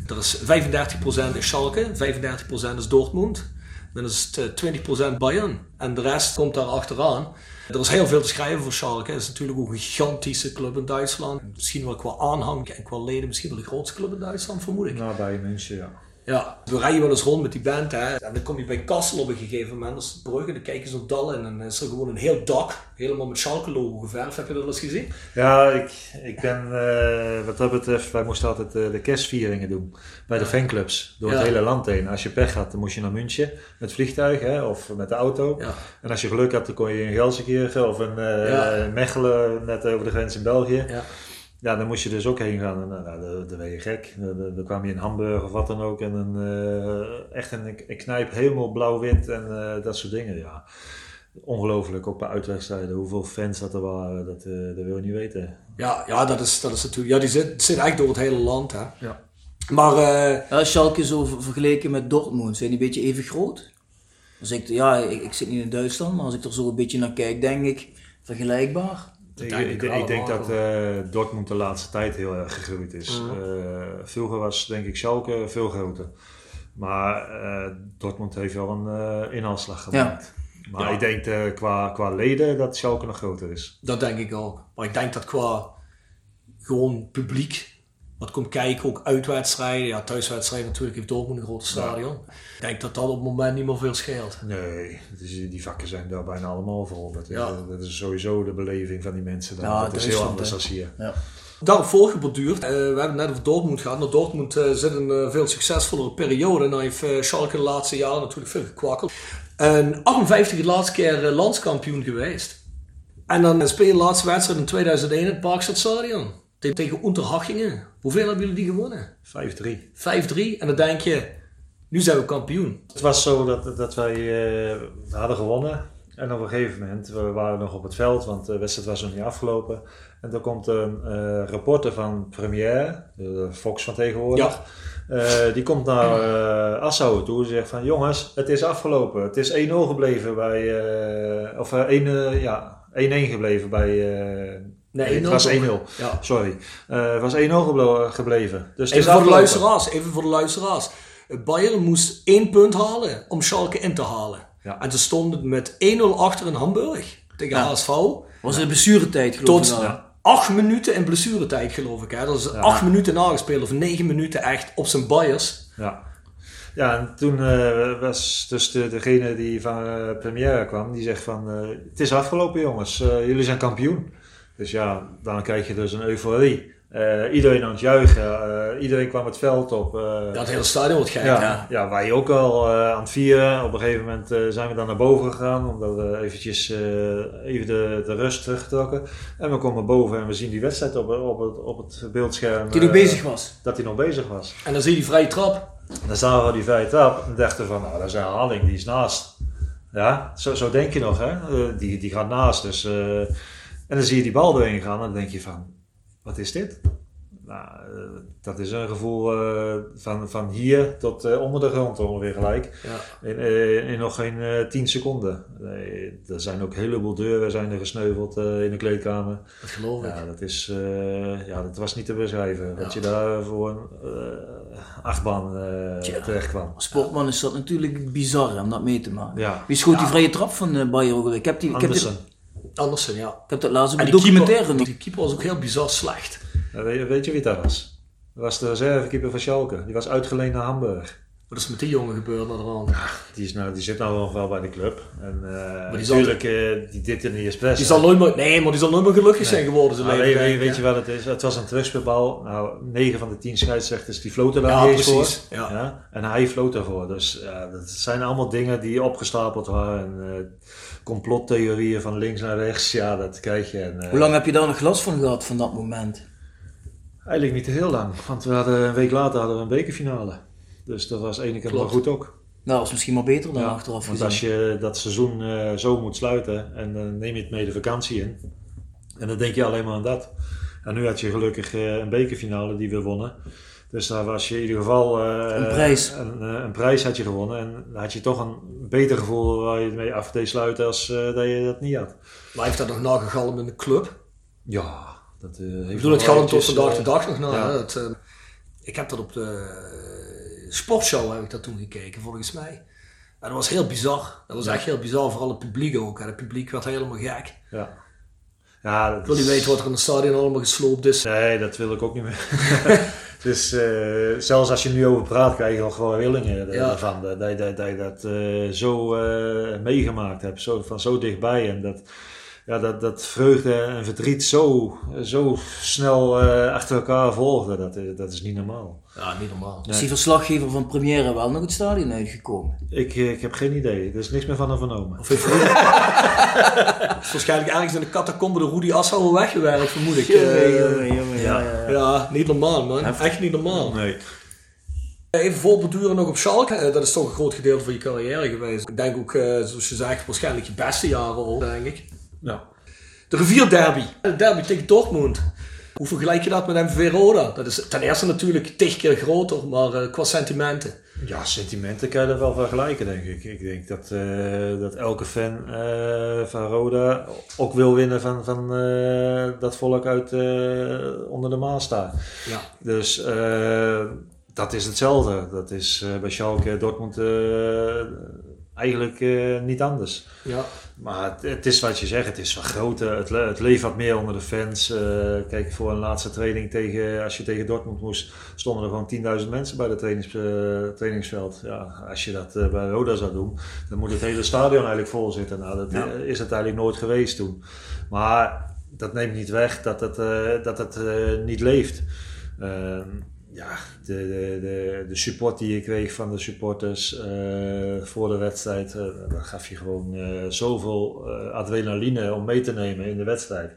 er is 35% is Schalke, 35% is Dortmund, dan is het eh, 20% Bayern. En de rest komt daar achteraan. Er is heel veel te schrijven voor Schalke. Het is natuurlijk ook een gigantische club in Duitsland. Misschien wel qua aanhang en qua leden, misschien wel de grootste club in Duitsland, vermoed ik. Nou, bij München, ja. Ja, we rijden wel eens rond met die band hè. En dan kom je bij Kassel op een gegeven moment, dat is de brug, en dan kijken ze op dal en dan is er gewoon een heel dak, helemaal met Schalke logo geverfd. Heb je dat eens gezien? Ja, ik, ik ben, eh, wat dat betreft, wij moesten altijd eh, de kerstvieringen doen bij de fanclubs door Ja. het hele land heen. Als je pech had, dan moest je naar München met vliegtuig hè, of met de auto. Ja. En als je geluk had, dan kon je in Gelsenkirchen of in eh, Ja. Mechelen, net over de grens in België. Ja. Dan moest je dus ook heen gaan. En, nou, dan, dan ben je gek. Dan, dan- dan kwam je in Hamburg of wat dan ook. En dan, eh, echt een, een knijp helemaal blauw-wit en eh, dat soort dingen. Ja. Ongelooflijk, ook bij uitwedstrijden. Hoeveel fans dat er waren, dat, eh, dat wil je niet weten. Ja, ja dat, is, dat is natuurlijk, ja, die zit, zit eigenlijk door het hele land. Hè. Ja. Maar eh, Ja, Schalke zo ver- vergeleken met Dortmund, zijn die een beetje even groot? Als ik, ja, ik, ik zit niet in Duitsland, maar als ik er zo een beetje naar kijk, denk ik vergelijkbaar. Ik, denk ik ik, denk dat eh, Dortmund de laatste tijd heel erg gegroeid is. Eh, vroeger was denk ik Schalke veel groter. Maar eh, Dortmund heeft wel een eh inhaalslag gemaakt. Maar Ja. ik denk eh, qua, qua leden dat Schalke nog groter is. dat denk ik ook. Maar ik denk dat qua gewoon publiek wat komt kijken, ook uitwedstrijden. Ja, thuiswedstrijden natuurlijk heeft Dortmund een grote stadion. Ik denk dat dat op het moment niet meer veel scheelt. Nee, is, die vakken zijn daar bijna allemaal vol. Dat, is- Ja. dat is sowieso de beleving van die mensen. Ja, dat is heel anders dan hier. Ja. Daarop voorgeborduurd, eh, we hebben het net over Dortmund gehad, maar Dortmund eh, zit een veel succesvollere periode. En dan heeft eh, Schalke de laatste jaren natuurlijk veel gekwakkeld. En 58 de laatste keer eh, landskampioen geweest. En dan speel je de laatste wedstrijd in 2001 in het Parkstadstadion. Te- Tegen Unterhachingen. Hoeveel hebben jullie die gewonnen? 5-3. 5-3. En dan denk je, nu zijn we kampioen. Het was zo dat, dat wij we hadden gewonnen. En op een gegeven moment, we waren nog op het veld, want de wedstrijd was nog niet afgelopen. En dan komt een eh, reporter van Première, de Fox van tegenwoordig. Eh, die komt naar eh Assau toe en zegt van jongens, het is afgelopen. Het is 1-0 gebleven bij, of eh, 1, eh, ja, 1-1 gebleven bij, Nee, het was 1-0. 1-0 Ja. Sorry, Eh, het was 1-0 geblo- gebleven. Dus Even voor de luisteraars, even voor de luisteraars. Bayern moest één punt halen om Schalke in te halen. Ja. En ze stonden met 1-0 achter in Hamburg tegen Ja. HSV. Was het blessuretijd geloof Tot ik nou. acht minuten in blessuretijd geloof ik. Hè. Dat is acht minuten nagespeeld of negen minuten echt op zijn Bayers. Ja. Ja, en toen eh, was dus de, degene die van eh Première kwam, die zegt van, eh, het is afgelopen jongens, Eh, jullie zijn kampioen. Dus ja, dan krijg je dus een euforie. Eh, iedereen aan het juichen, eh, iedereen kwam het veld op. eh, het hele stadion wordt gek. ja, Ja. ja. wij ook al aan het vieren. Op een gegeven moment zijn we dan naar boven gegaan, omdat we eventjes even de, de rust teruggetrokken. En we komen boven en we zien die wedstrijd op, op, het, op het beeldscherm. Die nog bezig was. Dat hij nog bezig was. En dan zie je die vrije trap. Dan zagen we die vrije trap en dachten van, nou, dat is een herhaling, die is naast. Ja, zo, zo denk je nog, hè. Die, die gaat naast, dus... en dan zie je die bal erin gaan en dan denk je van, wat is dit? Nou, eh, dat is een gevoel eh, van, van hier tot eh, onder de grond ongeveer gelijk. Ja. In, in nog geen eh 10 seconden. Nee, er zijn ook een heleboel deuren zijn er gesneuveld in de kleedkamer. Dat geloof ik. Ja, dat, is, ja, dat was niet te beschrijven. Dat Ja. je daar voor een achtbaan terecht kwam. Sportman is dat natuurlijk bizar om dat mee te maken. Wie schoot die vrije trap van ook alweer? Ik heb, die, ik, heb die- Andersen. Ja. ik heb dat laatst een die documentaire nog. die keeper was ook heel bizar slecht. Ja, weet, weet je wie dat was? Dat was de reservekeeper van Schalke. Die was uitgeleend naar Hamburg. Wat is met die jongen gebeurd naar de hand? Die, is nou, die zit nou nog wel bij de club. En eh die zal- natuurlijk, eh, die dit in de expres. Die zal nooit meer, nee, maar die zal nooit meer gelukkig zijn geworden. Zijn leven, weet, je wat het is? Het was een terugspeelbal. Nou, 9 van de 10 scheidsrechters die floten daar Ja, niet voor. Ja. En hij floot daarvoor. Dus ja, dat zijn allemaal dingen die opgestapeld waren. En, eh, complottheorieën van links naar rechts. Ja, dat krijg je. En, eh, Hoe lang heb je daar nog last van gehad van dat moment? Eigenlijk niet heel lang. Want we hadden, een week later hadden we een bekerfinale. Dus dat was ene keer wel goed ook. Nou, dat is misschien maar beter dan Ja, achteraf Want gezien. als je dat seizoen eh, zo moet sluiten en dan neem je het mee de vakantie in. En dan denk je alleen maar aan dat. En nu had je gelukkig eh, een bekerfinale die we wonnen. Dus daar was je in ieder geval... eh, Een prijs. Een, eh, een prijs had je gewonnen. En dan had je toch een beter gevoel waar je het mee af deed sluiten als eh, dat je dat niet had. Maar heeft dat nog nagegalmd in de club? Ja, dat heeft Ik bedoel, het galmt tot vandaag de dag nog na. ja. ik heb dat op de sportshow heb ik dat toen gekeken, volgens mij. En dat was heel bizar. Dat was echt heel bizar, vooral het publiek ook. Het publiek werd helemaal gek. Ja. Ja, dat Ik wil niet is- weten wat er in het stadion allemaal gesloopt is. Nee, dat wil ik ook niet meer. dus eh, zelfs als je er nu over praat, krijg je nog gewoon rillingen Ja. ervan. Dat, dat, dat, dat je dat eh, zo eh, meegemaakt hebt, zo, van zo dichtbij. En dat, ja, dat, dat vreugde en verdriet zo, zo snel eh, achter elkaar volgden, dat, is- dat is niet normaal. Ja, niet normaal. Is die verslaggever van Première wel nog het stadion uitgekomen? Ik, eh, ik heb geen idee, er is niks meer van hem vernomen. Of heeft is waarschijnlijk ergens in de catacombe de Rudy Assauer weggewerkt, vermoed ik. Jongen, Eh, jongen, jongen, ja, ja, ja. ja, niet normaal man. Echt niet normaal. Nee. Even voorbeduren nog op Schalke. Eh, dat is toch een groot gedeelte van je carrière geweest. Ik denk ook, eh, zoals je zegt, waarschijnlijk je beste jaren ook, denk ik. Nou, De rivierderby. De derby tegen Dortmund. Hoe vergelijk je dat met MVV Roda? Dat is ten eerste natuurlijk tig keer groter, maar eh, qua sentimenten. Ja, sentimenten kan je er wel vergelijken, denk ik. Ik denk dat, eh, dat elke fan eh, van Roda ook wil winnen van, van eh, dat volk uit onder de Maas staat. Ja. Dus dat is hetzelfde. Dat is bij Schalke, Dortmund, eigenlijk eh, niet anders. Ja. Maar het, het is wat je zegt, het is wat groter, het, le- het leeft wat meer onder de fans. Eh, kijk, voor een laatste training tegen, als je tegen Dortmund moest, stonden er gewoon 10.000 mensen bij het trainings, eh, trainingsveld. Ja, als je dat bij Roda zou doen, dan moet het hele stadion eigenlijk vol zitten. Nou, dat Ja. is het eigenlijk nooit geweest toen. Maar dat neemt niet weg dat het, dat het niet leeft. Ja, de, de, de, de support die je kreeg van de supporters eh, voor de wedstrijd, eh dat gaf je gewoon eh, zoveel adrenaline om mee te nemen in de wedstrijd.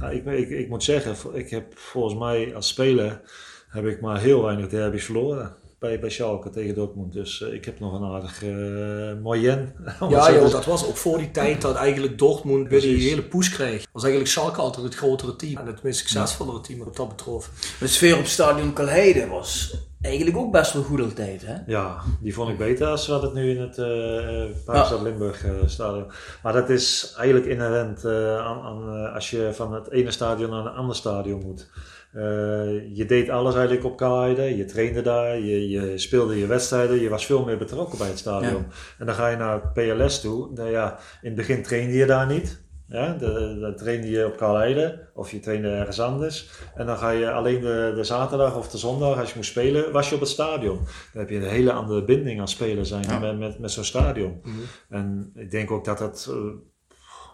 Ja, ik, ik, ik moet zeggen, ik heb volgens mij als speler heb ik maar heel weinig derby's verloren bij, bij Schalke tegen Dortmund. Dus eh, ik heb nog een aardig uh, moyen. om het Ja, joh, dat was ook voor die tijd dat eigenlijk Dortmund weer die hele push kreeg. Was eigenlijk Schalke altijd het grotere team en het meest succesvollere team wat dat betrof. De sfeer op stadion Kalheide was eigenlijk ook best wel goed altijd, hè? Ja, die vond ik beter als wat het nu in het uh, Parkstad Limburg uh, stadion. Maar dat is eigenlijk inherent uh, aan, aan uh, als je van het ene stadion naar een ander stadion moet. Uh, je deed alles eigenlijk op Kalheide, je trainde daar, je, je, speelde je wedstrijden, je was veel meer betrokken bij het stadion. Ja. En dan ga je naar PLS toe. Nou ja, in het begin trainde je daar niet. Ja, dan trainde je op Kalheide of je trainde ergens anders. En dan ga je alleen de, de zaterdag of de zondag, als je moest spelen, was je op het stadion. Dan heb je een hele andere binding aan spelen zijn ja. met, met, met zo'n stadion. Mm -hmm. En ik denk ook dat dat uh,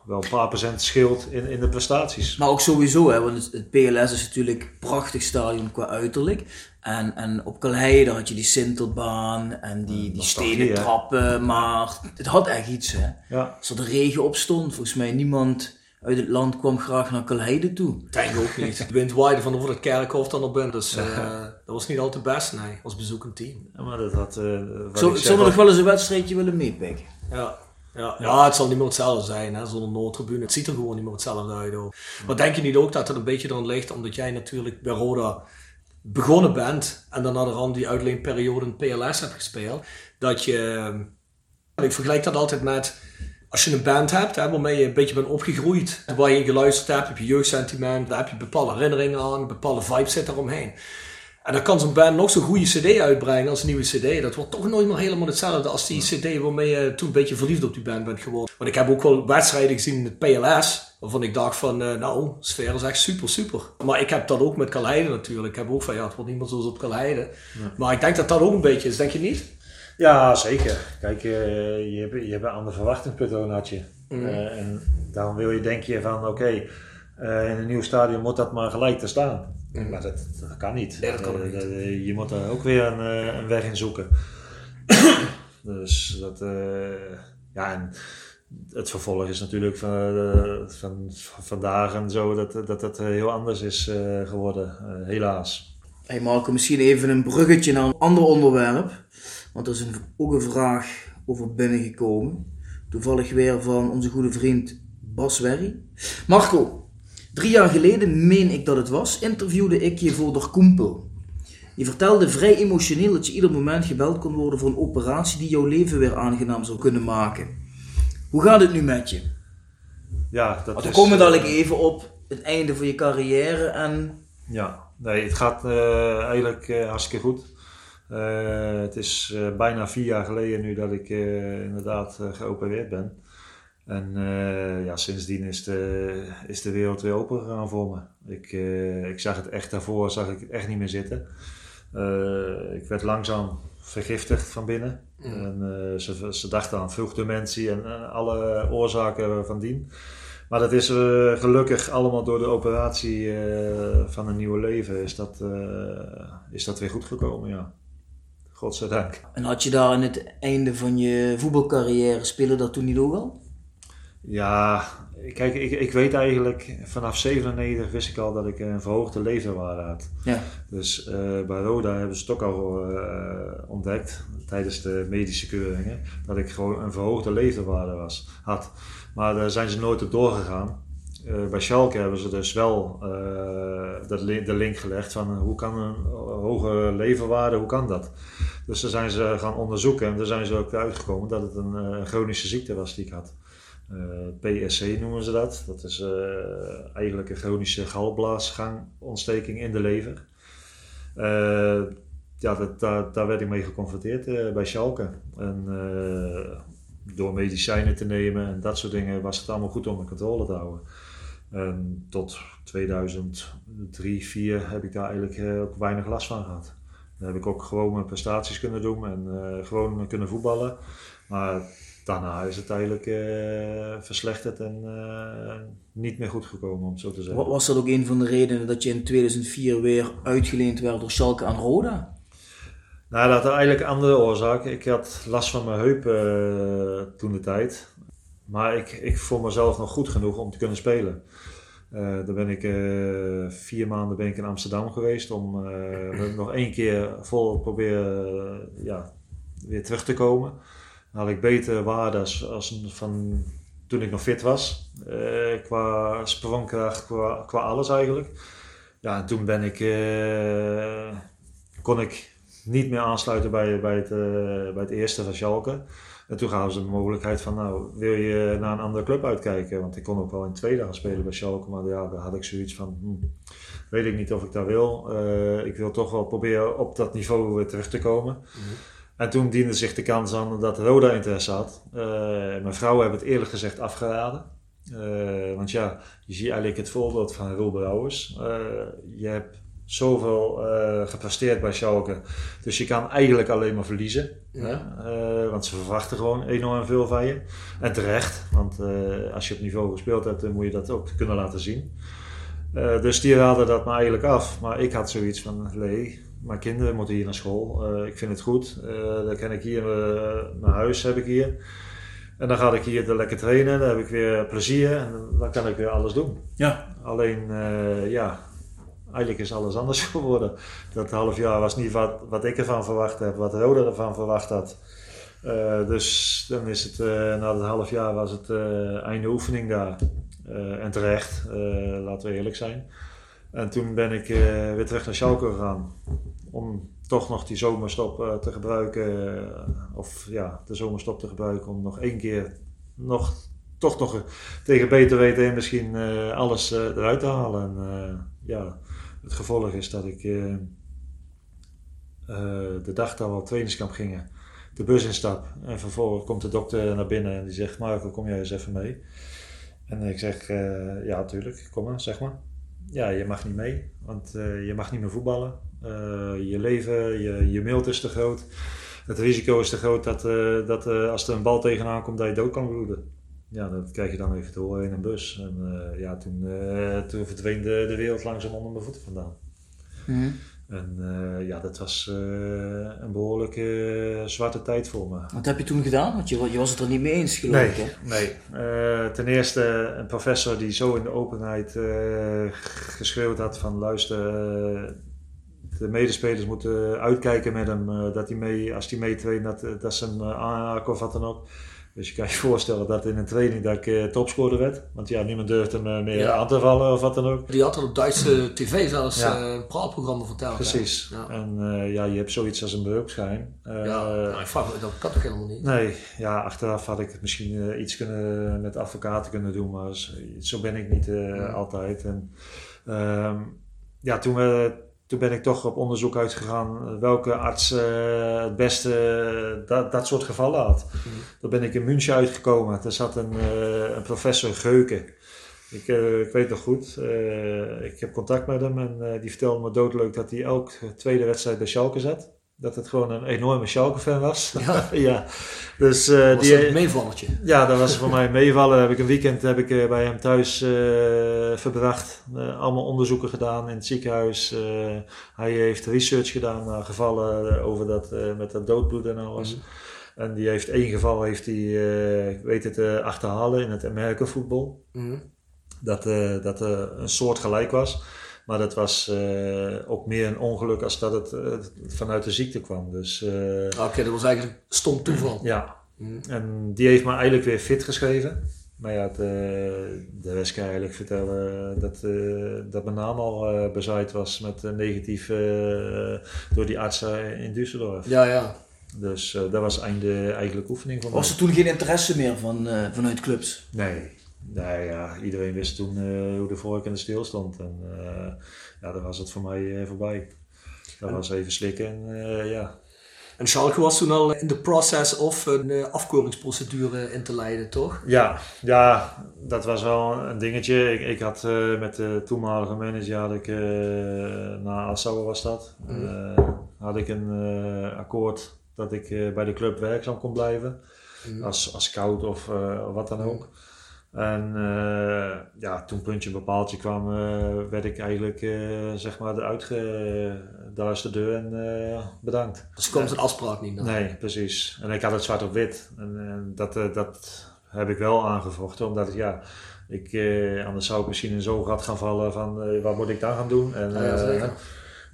wel een paar procent scheelt in, in de prestaties. Maar ook sowieso, hè, want het, PLS is natuurlijk een prachtig stadion qua uiterlijk. En, en op Kalheide had je die Sintelbaan en die, die stenen trappen, maar het had echt iets. Hè. Ja. Als er de regen op stond, volgens mij niemand uit het land kwam graag naar Kalheide toe. Denk ook niet. De wind waaide van over het kerkhof dan op bent, dus uh, dat was niet altijd best, nee, als bezoekend team. Ja, maar dat had... Uh, Zo, ik zou nog wel eens een wedstrijdje willen meepikken. Ja. Ja, ja, het zal niet meer hetzelfde zijn, hè, zonder noodtribune. Het ziet er gewoon niet meer hetzelfde uit. Hoor. Maar denk je niet ook dat het een beetje erin ligt, omdat jij natuurlijk bij Roda begonnen bent en dan naar die uitleenperiode in PLS hebt gespeeld, dat je, ik vergelijk dat altijd met, als je een band hebt hè, waarmee je een beetje bent opgegroeid, waar je in geluisterd hebt, heb je jeugdsentiment, daar heb je bepaalde herinneringen aan, bepaalde vibes zit eromheen. En dan kan zo'n band nog zo'n goede cd uitbrengen als een nieuwe cd. Dat wordt toch nooit meer helemaal hetzelfde als die cd waarmee je toen een beetje verliefd op die band bent geworden. Want ik heb ook wel wedstrijden gezien in het PLS, waarvan ik dacht van, uh, nou, de sfeer is echt super, super. Maar ik heb dat ook met Kalheide natuurlijk. Ik heb ook van, ja, het wordt niet meer zoals op Kalheide. Ja. Maar ik denk dat dat ook een beetje is, denk je niet? Ja, zeker. Kijk, uh, je, hebt, je hebt een ander verwachtingspunt had je. Mm. Uh, en daarom wil je, denk je van, oké, okay, in een nieuw stadion moet dat maar gelijk te staan. Mm. Maar dat, dat, kan niet. Nee, dat kan uh, niet. je moet daar ook weer een, een weg in zoeken. dus dat, ja, en het vervolg is natuurlijk van, van vandaag en zo dat dat, dat heel anders is geworden, helaas. Hey Marco, misschien even een bruggetje naar een ander onderwerp. Want er is een, ook een vraag over binnengekomen. Toevallig weer van onze goede vriend Bas Werry. Marco, Drie jaar geleden, meen ik dat het was, interviewde ik je voor de Koempel. Je vertelde vrij emotioneel dat je ieder moment gebeld kon worden voor een operatie die jouw leven weer aangenaam zou kunnen maken. Hoe gaat het nu met je? Ja, dat we is, komen dadelijk even op het einde van je carrière en... Ja, nee, het gaat uh, eigenlijk uh, hartstikke goed. Uh, het is bijna vier jaar geleden nu dat ik inderdaad geopereerd ben. En uh, ja, sindsdien is de, is de wereld weer open gegaan voor me. Ik, uh, ik zag het echt daarvoor, zag ik het echt niet meer zitten. Uh, ik werd langzaam vergiftigd van binnen. Mm. En, ze, ze dachten aan vruchtdementie en alle oorzaken van dien. Maar dat is gelukkig allemaal door de operatie van een nieuwe leven is dat, is dat weer goed gekomen, ja. Godzijdank. En had je daar aan het einde van je voetbalcarrière, spelen dat toen niet ook al? Ja, kijk, ik, ik weet eigenlijk vanaf 97 wist ik al dat ik een verhoogde leverwaarde had. Ja. Dus uh, bij Roda hebben ze het ook al uh, ontdekt tijdens de medische keuringen dat ik gewoon een verhoogde leverwaarde was, had. Maar daar zijn ze nooit op doorgegaan. Uh, bij Schalke hebben ze dus wel dat li de link gelegd van hoe kan een hoge leverwaarde, hoe kan dat? Dus daar zijn ze gaan onderzoeken en daar zijn ze ook uitgekomen dat het een chronische ziekte was die ik had. Uh, PSC noemen ze dat. Dat is uh, eigenlijk een chronische galblaasgangontsteking in de lever. Uh, ja, dat, daar, daar werd ik mee geconfronteerd bij Schalke. En door medicijnen te nemen en dat soort dingen was het allemaal goed onder controle te houden. En tot 2003, 2004 heb ik daar eigenlijk eh, ook weinig last van gehad. Dan heb ik ook gewoon mijn prestaties kunnen doen en eh, gewoon kunnen voetballen. Maar daarna is het eigenlijk eh, verslechterd en eh, niet meer goed gekomen, om het zo te zeggen. Wa- Was dat ook een van de redenen dat je in 2004 weer uitgeleend werd door Schalke aan Roda? Nou, dat had eigenlijk een andere oorzaken. Ik had last van mijn heup eh, toen de tijd. Maar ik, ik vond mezelf nog goed genoeg om te kunnen spelen. Eh dan ben ik vier maanden ben ik in Amsterdam geweest om nog één keer vol proberen ja, weer terug te komen. Had ik betere waarden als, als van toen ik nog fit was. Eh, qua sprongkracht, qua, qua alles eigenlijk. Ja, en toen ben ik, eh, kon ik niet meer aansluiten bij, bij, het, eh, bij het eerste van Schalke. En toen gaven ze de mogelijkheid van, nou, wil je naar een andere club uitkijken? Want ik kon ook wel in tweede gaan spelen bij Schalke, maar ja, daar had ik zoiets van, hm, weet ik niet of ik dat wil. Ik wil toch wel proberen op dat niveau weer terug te komen. En toen diende zich de kans aan dat Roda interesse had. Eh, mijn vrouw heeft het eerlijk gezegd afgeraden. Eh, want ja, je ziet eigenlijk het voorbeeld van Roel Brouwers. Eh, je hebt zoveel gepresteerd bij Schalke. Dus je kan eigenlijk alleen maar verliezen. Ja. Want ze verwachten gewoon enorm veel van je. En terecht, want als je op niveau gespeeld hebt, dan moet je dat ook kunnen laten zien. Dus die raadden dat me eigenlijk af. Maar ik had zoiets van, nee, mijn kinderen moeten hier naar school. Eh, ik vind het goed. Eh, dan kan ik hier, eh, mijn huis heb ik hier. En dan ga ik hier lekker trainen. Dan heb ik weer plezier. En dan kan ik weer alles doen. Ja. Alleen, eh, ja, eigenlijk is alles anders geworden. Dat half jaar was niet wat, wat ik ervan verwacht heb, wat Roda ervan verwacht had. Eh, dus dan is het, eh, na het half jaar was het eh, einde oefening daar. Eh, en terecht, eh, laten we eerlijk zijn. En toen ben ik eh, weer terug naar Schalke gegaan. Om toch nog die zomerstop eh, te gebruiken. eh, of ja, de zomerstop te gebruiken om nog één keer nog, toch nog tegen beter weten en misschien eh, alles eruit te halen. En ja, het gevolg is dat ik de dag dat we op trainingskamp gingen, de bus instap. En vervolgens komt de dokter naar binnen en die zegt, Marco, kom jij eens even mee? En ik zeg, ja, natuurlijk, kom maar, zeg maar. Ja, je mag niet mee, want je mag niet meer voetballen. Eh, je leven, je, je mild is te groot. Het risico is te groot dat, eh, dat eh, als er een bal tegenaan komt, dat je dood kan bloeden. Ja, dat krijg je dan even te horen in een bus. En ja, toen, toen verdween de, de wereld langzaam onder mijn voeten vandaan. Mhm. En ja, dat was een behoorlijk eh, zwarte tijd voor me. Wat heb je toen gedaan? Want je, wa- je was het er niet mee eens geloof Nee, ik. Hè? nee. Ten eerste een professor die zo in de openheid geschreeuwd had van luister, de medespelers moeten uitkijken met hem, eh, dat hij mee, als hij meetraint, dat, eh, dat ze hem uh, aanhaken of wat dan ook. Dus je kan je voorstellen dat in een training dat ik eh, topscorer werd. Want ja, niemand durft hem eh, meer Ja. aan te vallen of wat dan ook. Die had dat op Duitse tv zelfs Ja. eh, een praatprogramma verteld. Precies. Ja. En eh, ja, je hebt zoiets als een beroepsschijn. Eh, Ja, nou, ik vraag me, dat kan toch helemaal niet? Nee, ja, achteraf had ik het misschien eh, iets kunnen, met advocaten kunnen doen, maar zo, ben ik niet eh, altijd. En, ehm, ja, toen, we, toen ben ik toch op onderzoek uitgegaan eh, welke arts eh, het beste eh, dat, dat soort gevallen had. Toen ben ik in München uitgekomen. Daar zat een, een professor Geuken. Ik, ik weet nog goed, ik heb contact met hem en die vertelde me doodleuk dat hij elke tweede wedstrijd bij Schalke zat. Dat het gewoon een enorme Schalke-fan was. Ja. ja. Dus eh, was die, een meevalletje? ja, dat was voor mij meevallen. Heb ik een weekend heb ik, eh, bij hem thuis eh, verbracht. Allemaal onderzoeken gedaan in het ziekenhuis. Hij heeft research gedaan naar gevallen over dat, met dat doodbloed en alles. En die heeft één geval heeft hij, weten te achterhalen in het Amerika-voetbal. Mhm. Dat, dat er een soort gelijk was. Maar dat was eh, ook meer een ongeluk als dat het eh, vanuit de ziekte kwam. Dus eh, Oké, dat was eigenlijk stom toeval. ja, Mhm. en die heeft me eigenlijk weer fit geschreven. Maar ja, eh, de rest kan eigenlijk vertellen dat, dat mijn naam al eh, bezaaid was met negatief eh, door die artsen in Düsseldorf. Ja, ja. Dus dat was einde eigenlijk oefening voor mij. Was er toen geen interesse meer van, vanuit clubs? Nee. Nee, ja, iedereen wist toen eh, hoe de vork en de stil stond. En eh, ja, dan was het voor mij eh, voorbij. Dat was even slikken en ja. En Schalke was toen al in de process of een uh, afkeuringsprocedure in te leiden, toch? Ja, ja dat was wel een dingetje. Ik, ik had uh, met de toenmalige manager, had ik, uh, na Assauer was dat, mm. had ik een akkoord dat ik bij de club werkzaam kon blijven. Mm. Als, als scout of wat dan ook. En uh, ja, toen puntje bepaaltje kwam, uh, werd ik eigenlijk uh, zeg maar eruit ge... Daar is de deur en bedankt. Dus komt een afspraak niet naar? Nee, precies. En ik had het zwart op wit. En, en dat, dat heb ik wel aangevochten, omdat ja, ik, anders zou ik misschien in zo'n gat gaan vallen van wat moet ik dan gaan doen. En, ja,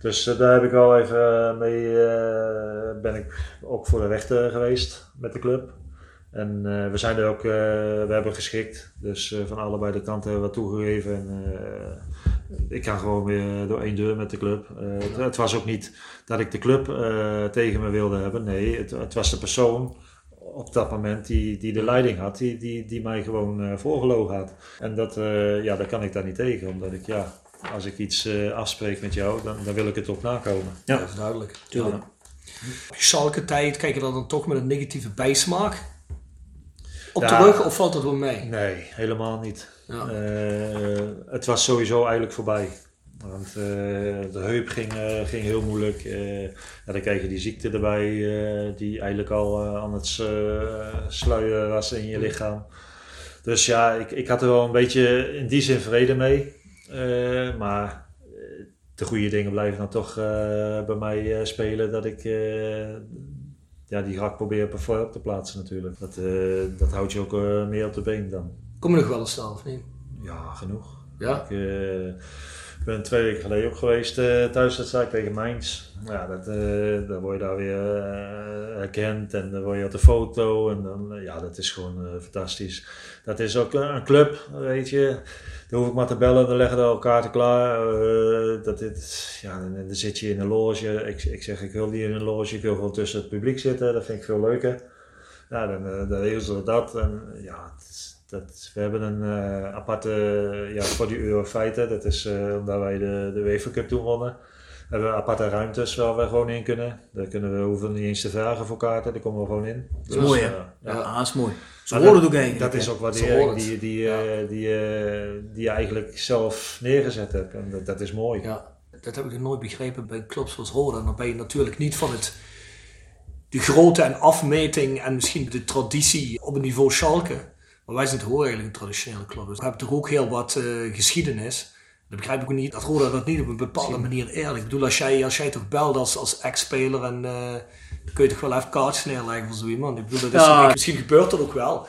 dus daar heb ik wel even mee, ben ik ook voor de rechter geweest met de club. En uh, we zijn er ook, uh, we hebben geschikt. Dus uh, van allebei de kanten hebben we toegegeven. En, ik ga gewoon weer door één deur met de club. Het, het, was ook niet dat ik de club tegen me wilde hebben. Nee, het, het, was de persoon op dat moment die, die de leiding had, die, die, die mij gewoon voorgelogen had. En dat, ja, daar kan ik daar niet tegen, omdat ik, ja, als ik iets afspreek met jou, dan, dan wil ik het ook nakomen. Ja, dat is duidelijk. Tuurlijk. Ja. Schalke tijd, kijk je dan toch met een negatieve bijsmaak? Op de rug of valt dat wel mee? Nee, helemaal niet. Ja. Uh, het was sowieso eigenlijk voorbij. Want uh, de heup ging, uh, ging heel moeilijk. ja, dan krijg je die ziekte erbij, die eigenlijk al aan het sluien was in je lichaam. Dus ja, ik, ik had er wel een beetje in die zin vrede mee. maar de goede dingen blijven dan toch bij mij spelen. Dat ik ja, die ga ik proberen op te plaatsen natuurlijk. Dat, uh, dat houdt je ook uh, meer op de been dan. Kom je nog wel eens staan of niet? Ja, genoeg. Ja? Ik uh, ben twee weken geleden ook geweest thuiswedstrijd tegen Mainz. Ja, dat, dan word je daar weer herkend en dan word je op de foto. En dan, ja, dat is gewoon fantastisch. Dat is ook een club, weet je. Dan hoef ik maar te bellen, dan leggen we elkaar te klaar. Uh, dat dit, ja, dan, dan, zit je in een loge. Ik, ik zeg, ik wil niet in een loge, ik wil gewoon tussen het publiek zitten. Dat vind ik veel leuker. Ja, dan, uh, dan regelen we dat. En ja, dat, we hebben een uh, aparte, ja, voor die Eurofeiten. Dat is omdat wij de, de UEFA Cup toen wonnen. Hebben we aparte ruimtes waar we gewoon in kunnen. Daar kunnen we, hoeven niet eens te vragen voor kaarten, daar komen we gewoon in. Dat is dus, mooi hè? ja, ja, dat is mooi. Ze horen het ook eigenlijk. Dat is ook wat die, die, die, ja. die, die je eigenlijk zelf neergezet hebt. En dat, dat is mooi. Ja, dat heb ik nooit begrepen bij clubs zoals Roda. Dan ben je natuurlijk niet van het, de grootte en afmeting en misschien de traditie op het niveau Schalke. Maar wij zijn toch ook eigenlijk een traditionele club. Dus we hebben toch ook heel wat uh, geschiedenis. Dan begrijp ik ook niet dat Roda dat niet op een bepaalde manier eerlijk. Ik bedoel, als jij, als jij toch belt als, als ex-speler en dan kun je toch wel even kaartjes neerleggen voor zo iemand. Ik bedoel, dat is ja. misschien gebeurt dat ook wel.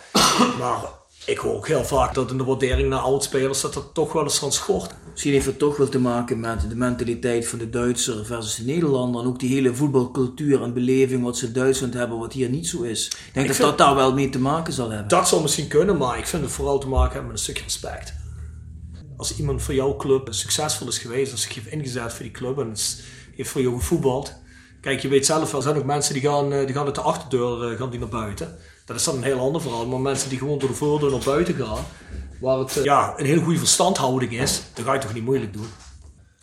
maar ik hoor ook heel vaak dat in de waardering naar oud-spelers dat er toch wel eens van schort. Misschien heeft het toch wel te maken met de mentaliteit van de Duitser versus de Nederlander. En ook die hele voetbalcultuur en beleving wat ze in Duitsland hebben, wat hier niet zo is. Ik denk dat dat daar wel mee te maken zal hebben. Dat zou misschien kunnen, maar ik vind het vooral te maken hebben met een stukje respect. Als iemand voor jouw club succesvol is geweest, als zich heeft ingezet voor die club en heeft voor jou gevoetbald, Kijk, je weet zelf wel, er zijn ook mensen die gaan, eh, die gaan uit de achterdeur uh, gaan die naar buiten. Dat is dan een heel ander verhaal. Maar mensen die gewoon door de voordeur naar buiten gaan, waar het uh, ja, een hele goede verstandhouding is, dan ga je toch niet moeilijk doen.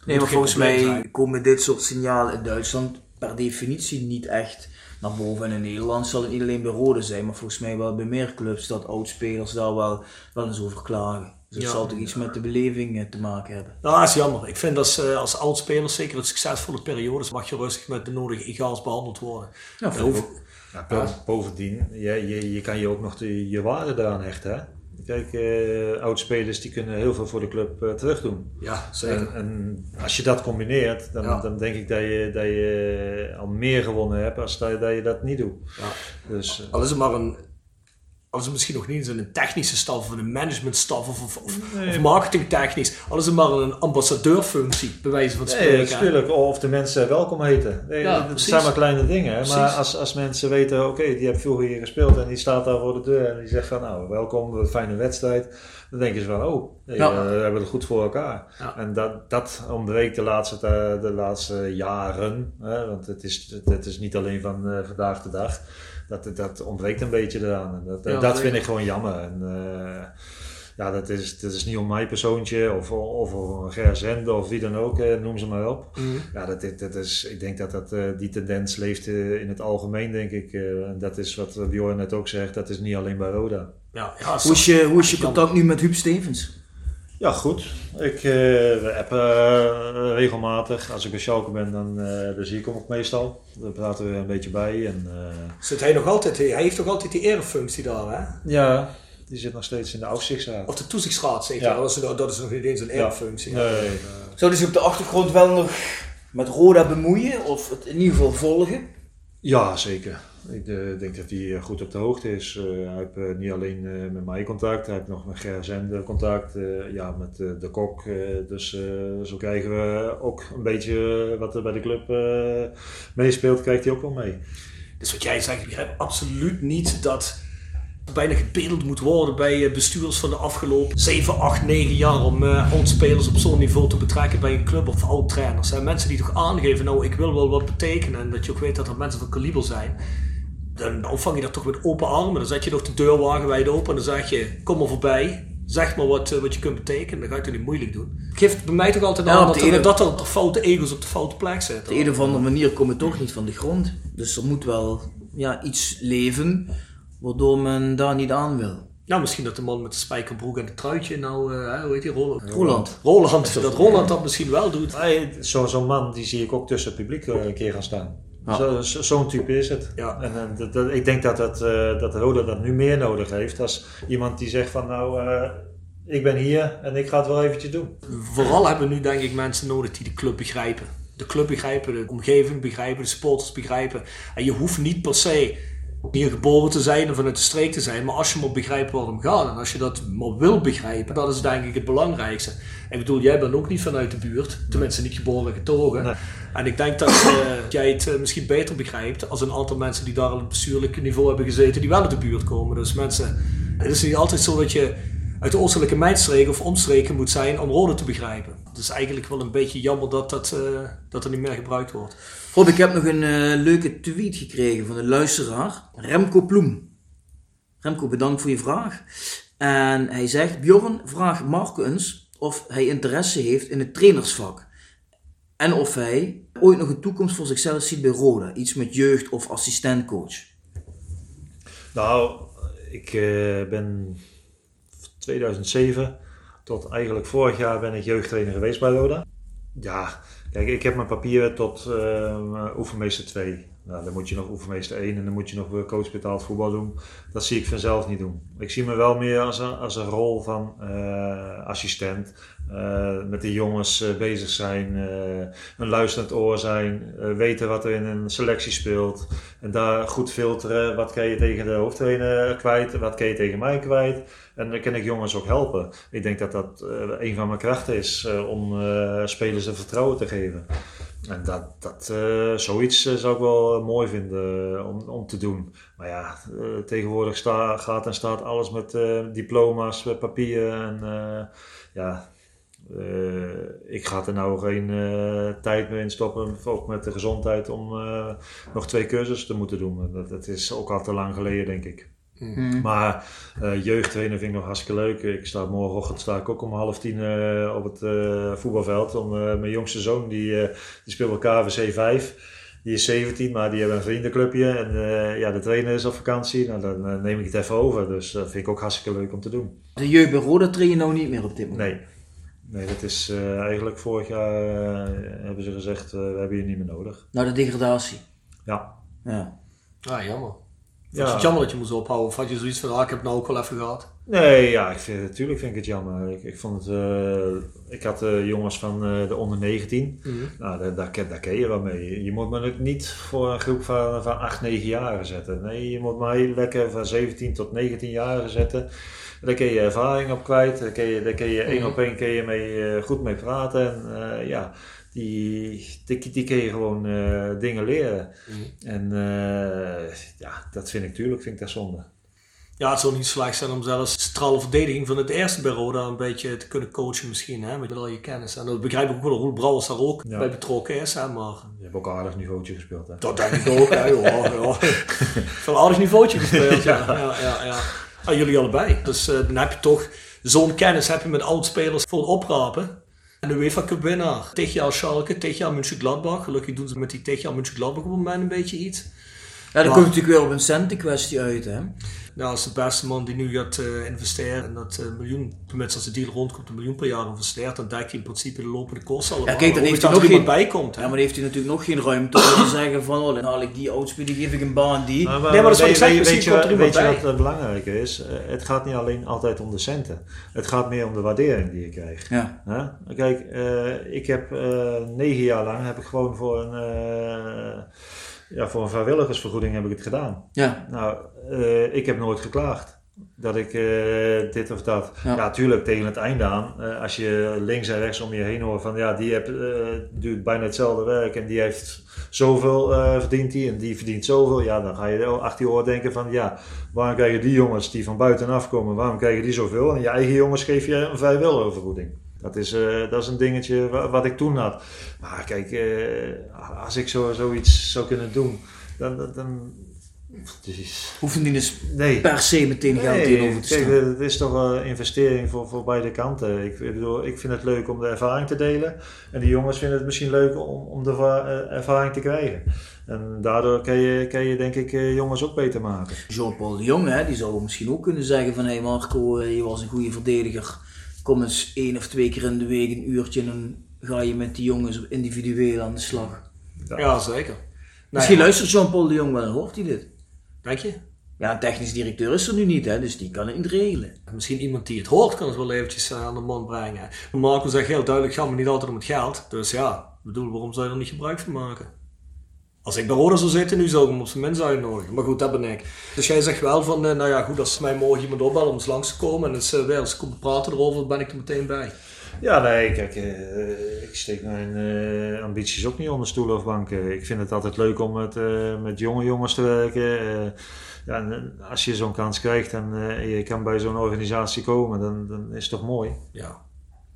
Nee, maar volgens mij komen dit soort signalen in Duitsland per definitie niet echt naar boven. En in Nederland zal het niet alleen bij Rode zijn, maar volgens mij wel bij meer clubs dat oudspelers daar wel, wel eens over klagen. Dus het zal toch iets met de beleving eh, te maken hebben. Nou, dat is jammer. Ik vind dat uh, als oudspeler, zeker in succesvolle periodes, mag je rustig met de nodige egaals behandeld worden. Ja, ja, bovendien, je, je, je kan je ook nog de, je waarde daaraan hechten. Hè? Kijk, uh, oudspelers die kunnen heel veel voor de club uh, terug doen. Ja, zeker. En, en, als je dat combineert, dan, dan denk ik dat je, dat je al meer gewonnen hebt als dat, dat je dat niet doet. Ja. Dus, Al is het maar een als het misschien nog niet eens een technische staf of een managementstaf of, of, of, nee. of marketingtechnisch. Alles is maar een ambassadeurfunctie, bij wijze van spreken. Nee, natuurlijk. Of de mensen welkom heten. Nee, ja, dat zijn maar kleine dingen. Maar als, als mensen weten, oké, die hebben veel hier gespeeld en die staat daar voor de deur en die zegt van nou, welkom, fijne wedstrijd. Dan denken ze van, oh, ja. we hebben het goed voor elkaar. Ja. En dat, dat ontbreekt de laatste, de laatste jaren. Hè? Want het is, het is niet alleen van uh, vandaag de dag dat, dat ontbreekt een beetje eraan. Dat, dat vind ik gewoon jammer. En, uh, Ja, dat is, dat is niet om mijn persoontje of, of, of een Gerzende of wie dan ook, eh, noem ze maar op. Ja, dat, dat is, ik denk dat, dat eh, die tendens leeft eh, in het algemeen, denk ik. Eh, en dat is wat Bjorn net ook zegt, dat is niet alleen bij Roda. Ja, ja, Hoe is je, hoe is je contact nu met Huub Stevens? Ja, goed. Ik uh, we appen eh, regelmatig. Als ik bij Schalke ben, dan, eh, dan zie ik hem ook meestal. Dan praten we een beetje bij. En, eh, Zit hij nog altijd, hij heeft toch altijd die erefunctie daar, hè? ja, die zit nog steeds in de afzichtsraad. Of de toezichtsraad, zeg je. Ja. Dat, is, dat is nog niet eens een erefunctie. Nee. Zouden ze op de achtergrond wel nog met Roda bemoeien of het in ieder geval volgen? Ja, zeker. Ik eh, denk dat hij eh, goed op de hoogte is. Eh, hij heeft niet alleen met mij contact, hij heeft nog met Ger Zende contact, ja, met de kok. dus zo krijgen we ook een beetje wat er bij de club meespeelt, krijgt hij ook wel mee. Dus wat jij zegt, ik begrijp absoluut niet dat bijna gebedeld moet worden bij bestuurders van de afgelopen 7, 8, 9 jaar om eh oud-spelers op zo'n niveau te betrekken bij een club of oud-trainers. Mensen die toch aangeven, nou ik wil wel wat betekenen en dat je ook weet dat er mensen van kaliber zijn. Dan ontvang je dat toch met open armen. Dan zet je nog de deurwagen wijd open en dan zeg je, kom maar voorbij. Zeg maar wat, eh, wat je kunt betekenen. Dan ga je toch niet moeilijk doen. Geeft bij mij toch altijd Ja, aan op dat, de er, ene- dat er foute ego's op de foute plek zitten. Op de een of andere manier komen toch niet van de grond. Dus er moet wel ja, iets leven waardoor men daar niet aan wil. Nou, misschien dat de man met de spijkerbroek en het truitje nou, eh, hè, hoe heet die, Roland? Roland. Roland, dat Roland dat misschien wel doet. Hij- zo- Zo'n man die zie ik ook tussen het publiek eh, een keer gaan staan. Ja. Zo- zo- Zo'n type is het. Ja. En, eh, dat, dat- ik denk dat, dat, eh, dat Roda dat nu meer nodig heeft. Als iemand die zegt van nou, eh, ik ben hier en ik ga het wel eventjes doen. Vooral hebben we nu denk ik mensen nodig die de club begrijpen. De club begrijpen, de omgeving begrijpen, de supporters begrijpen. En je hoeft niet per se hier geboren te zijn of vanuit de streek te zijn. Maar als je maar begrijpt waar het om gaat en als je dat maar wil begrijpen, dat is denk ik het belangrijkste. Ik bedoel, jij bent ook niet vanuit de buurt, tenminste niet geboren en getogen. Nee. En ik denk dat eh, jij het eh, misschien beter begrijpt als een aantal mensen die daar op het bestuurlijke niveau hebben gezeten, die wel uit de buurt komen. Dus mensen, het is niet altijd zo dat je uit de oostelijke mijnstreken of omstreken moet zijn om Rode te begrijpen. Het is eigenlijk wel een beetje jammer dat, dat, eh, dat er niet meer gebruikt wordt. Rob, ik heb nog een leuke tweet gekregen van een luisteraar, Remco Ploem. Remco, bedankt voor je vraag. En hij zegt, Bjorn, vraag Marco eens of hij interesse heeft in het trainersvak. En of hij ooit nog een toekomst voor zichzelf ziet bij Roda. Iets met jeugd of assistentcoach. Nou, ik eh, ben 2007 tot eigenlijk vorig jaar ben ik jeugdtrainer geweest bij Roda. Ja, kijk, ik heb mijn papieren tot eh, oefenmeester 2. Nou, dan moet je nog oefenmeester 1 en dan moet je nog weer coach betaald voetbal doen. Dat zie ik vanzelf niet doen. Ik zie me wel meer als een, als een rol van eh, assistent. eh, met de jongens eh, bezig zijn, eh, een luisterend oor zijn, eh, weten wat er in een selectie speelt. En daar goed filteren. Wat kan je tegen de hoofdtrainer kwijt? Wat kan je tegen mij kwijt? En dan kan ik jongens ook helpen. Ik denk dat dat eh, een van mijn krachten is eh, om eh, spelers een vertrouwen te geven. En dat, dat, eh, zoiets eh, zou ik wel eh, mooi vinden om, om te doen. Maar ja, tegenwoordig gaat en staat alles met diploma's, papieren. En ja, ik ga er nou geen tijd meer in stoppen, ook met de gezondheid, om nog twee cursussen te moeten doen. Dat, dat is ook al te lang geleden, denk ik. Maar eh jeugdtrainer vind ik nog hartstikke leuk. Ik sta morgenochtend sta ik ook om half tien eh, op het eh, voetbalveld. Om, eh, mijn jongste zoon die, eh, die speelt bij KVC 5. Die is 17, maar die hebben een vriendenclubje. En eh, ja, de trainer is op vakantie. Nou, dan neem ik het even over. Dus dat vind ik ook hartstikke leuk om te doen. De jeugd bij Roda train je nou niet meer op dit moment. Nee, nee dat is eh, eigenlijk vorig jaar eh, hebben ze gezegd, eh, we hebben je niet meer nodig. Nou, de degradatie. Ja. Ja. Ah, jammer. Ja. Is het jammer dat je moest ophouden? Of had je zoiets van, ah, ik heb het nou ook wel even gehad? Nee, ja, ik vind, natuurlijk vind ik het jammer. Ik, ik vond het, eh, ik had de jongens van eh, de onder 19. Nou, daar, daar, ken, daar ken je wel mee. Je moet me niet voor een groep van, van 8, 9 jaar zetten. Nee, je moet mij lekker van 17 tot 19 jaar zetten. Daar kun je ervaring op kwijt. Daar kun je, daar kun je één op één kun je mee, eh, goed mee praten. En ja, die, die, die kun je gewoon eh, dingen leren. En eh, ja, dat vind ik tuurlijk vind ik dat zonde. Ja, het zou niet slecht zijn om zelfs de centrale verdediging van het eerste bureau daar een beetje te kunnen coachen misschien, hè, met al je kennis. En dat begrijp ik ook wel, Roel Brouwers daar ook Ja. bij betrokken is, hè, maar Je hebt ook een aardig niveautje gespeeld. Hè? dat denk ik ook, hè, joh. Ja. Van een aardig niveautje gespeeld, ja. ja, ja, ja. Ah, jullie allebei. Dus eh, dan heb je toch zo'n kennis heb je met oudspelers voor het oprapen. En de UEFA Cup winnaar. Techja Schalke, Techja München-Gladbach. Gelukkig doen ze met die Techja München-Gladbach op het moment een beetje iets. Ja, dan komt natuurlijk weer op een centenkwestie uit, hè? Nou, als de beste man die nu gaat eh, investeren en dat eh, miljoen, tenminste als de deal rondkomt, een miljoen per jaar investeert, dan dekt hij in principe de lopende kosten allemaal. kijk, dan heeft hij er nog iemand bij komt. hè. Ja, maar dan heeft hij natuurlijk nog geen ruimte om te zeggen van, oh, dan haal ik die oudspeler, die geef ik een baan, die. Maar, Nee, maar dat is wat ik zeg, weet, misschien je, komt er weet je wat het belangrijke is? Eh, Het gaat niet alleen altijd om de centen. Het gaat meer om de waardering die je krijgt. Ja. Kijk, ik heb negen jaar lang heb ik gewoon voor een, ja, voor een vrijwilligersvergoeding heb ik het gedaan. Ja. Nou, eh, ik heb nooit geklaagd. Dat ik eh, dit of dat. Ja. Ja, tuurlijk, tegen het einde aan. eh, als je links en rechts om je heen hoort van ja, die heb, doet bijna hetzelfde werk en die heeft zoveel verdient die en die verdient zoveel. Ja, dan ga je achter je oor denken van ja, waarom krijgen die jongens die van buitenaf komen, waarom krijgen die zoveel? En je eigen jongens geef je een vrijwilligersvergoeding. Dat is, eh, dat is een dingetje wa- wat ik toen had. Maar kijk, eh, als ik zo, zoiets zou kunnen doen, dan. dan, dan dus, niet eens nee. per se meteen geld tegenover te staan. het is toch een investering voor, voor beide kanten. Ik, ik bedoel, ik vind het leuk om de ervaring te delen. En die jongens vinden het misschien leuk om, om de eh, ervaring te krijgen. En daardoor kan je, kan je denk ik jongens ook beter maken. Jean-Paul de Jong, hè, die zou misschien ook kunnen zeggen van, hé hey Marco, je was een goede verdediger. Kom eens één of twee keer in de week een uurtje en dan ga je met die jongens individueel aan de slag. Ja, zeker. Misschien ja, luistert Jean-Paul de Jong wel en hoort hij dit. Denk je? Ja, een technisch directeur is er nu niet, hè, dus die kan het niet regelen. Misschien iemand die het hoort kan het wel eventjes eh, aan de man brengen. Marco zegt heel duidelijk, het gaat me niet altijd om het geld. Dus ja, ik bedoel, waarom zou je er niet gebruik van maken? Als ik bij Roda zou zitten, nu zou ik hem op zijn minst uitnodigen. Maar goed, dat ben ik. Dus jij zegt wel van, eh, nou ja, goed, als mij morgen iemand opbelt om eens langs te komen en eens, eh, weer eens komen praten erover, ben ik er meteen bij. Ja, nee, kijk, eh, ik steek mijn eh, ambities ook niet onder stoelen of banken. Ik vind het altijd leuk om met, eh, met jonge jongens te werken. Eh, ja, en, als je zo'n kans krijgt en eh, je kan bij zo'n organisatie komen, dan, dan is het toch mooi. Ja,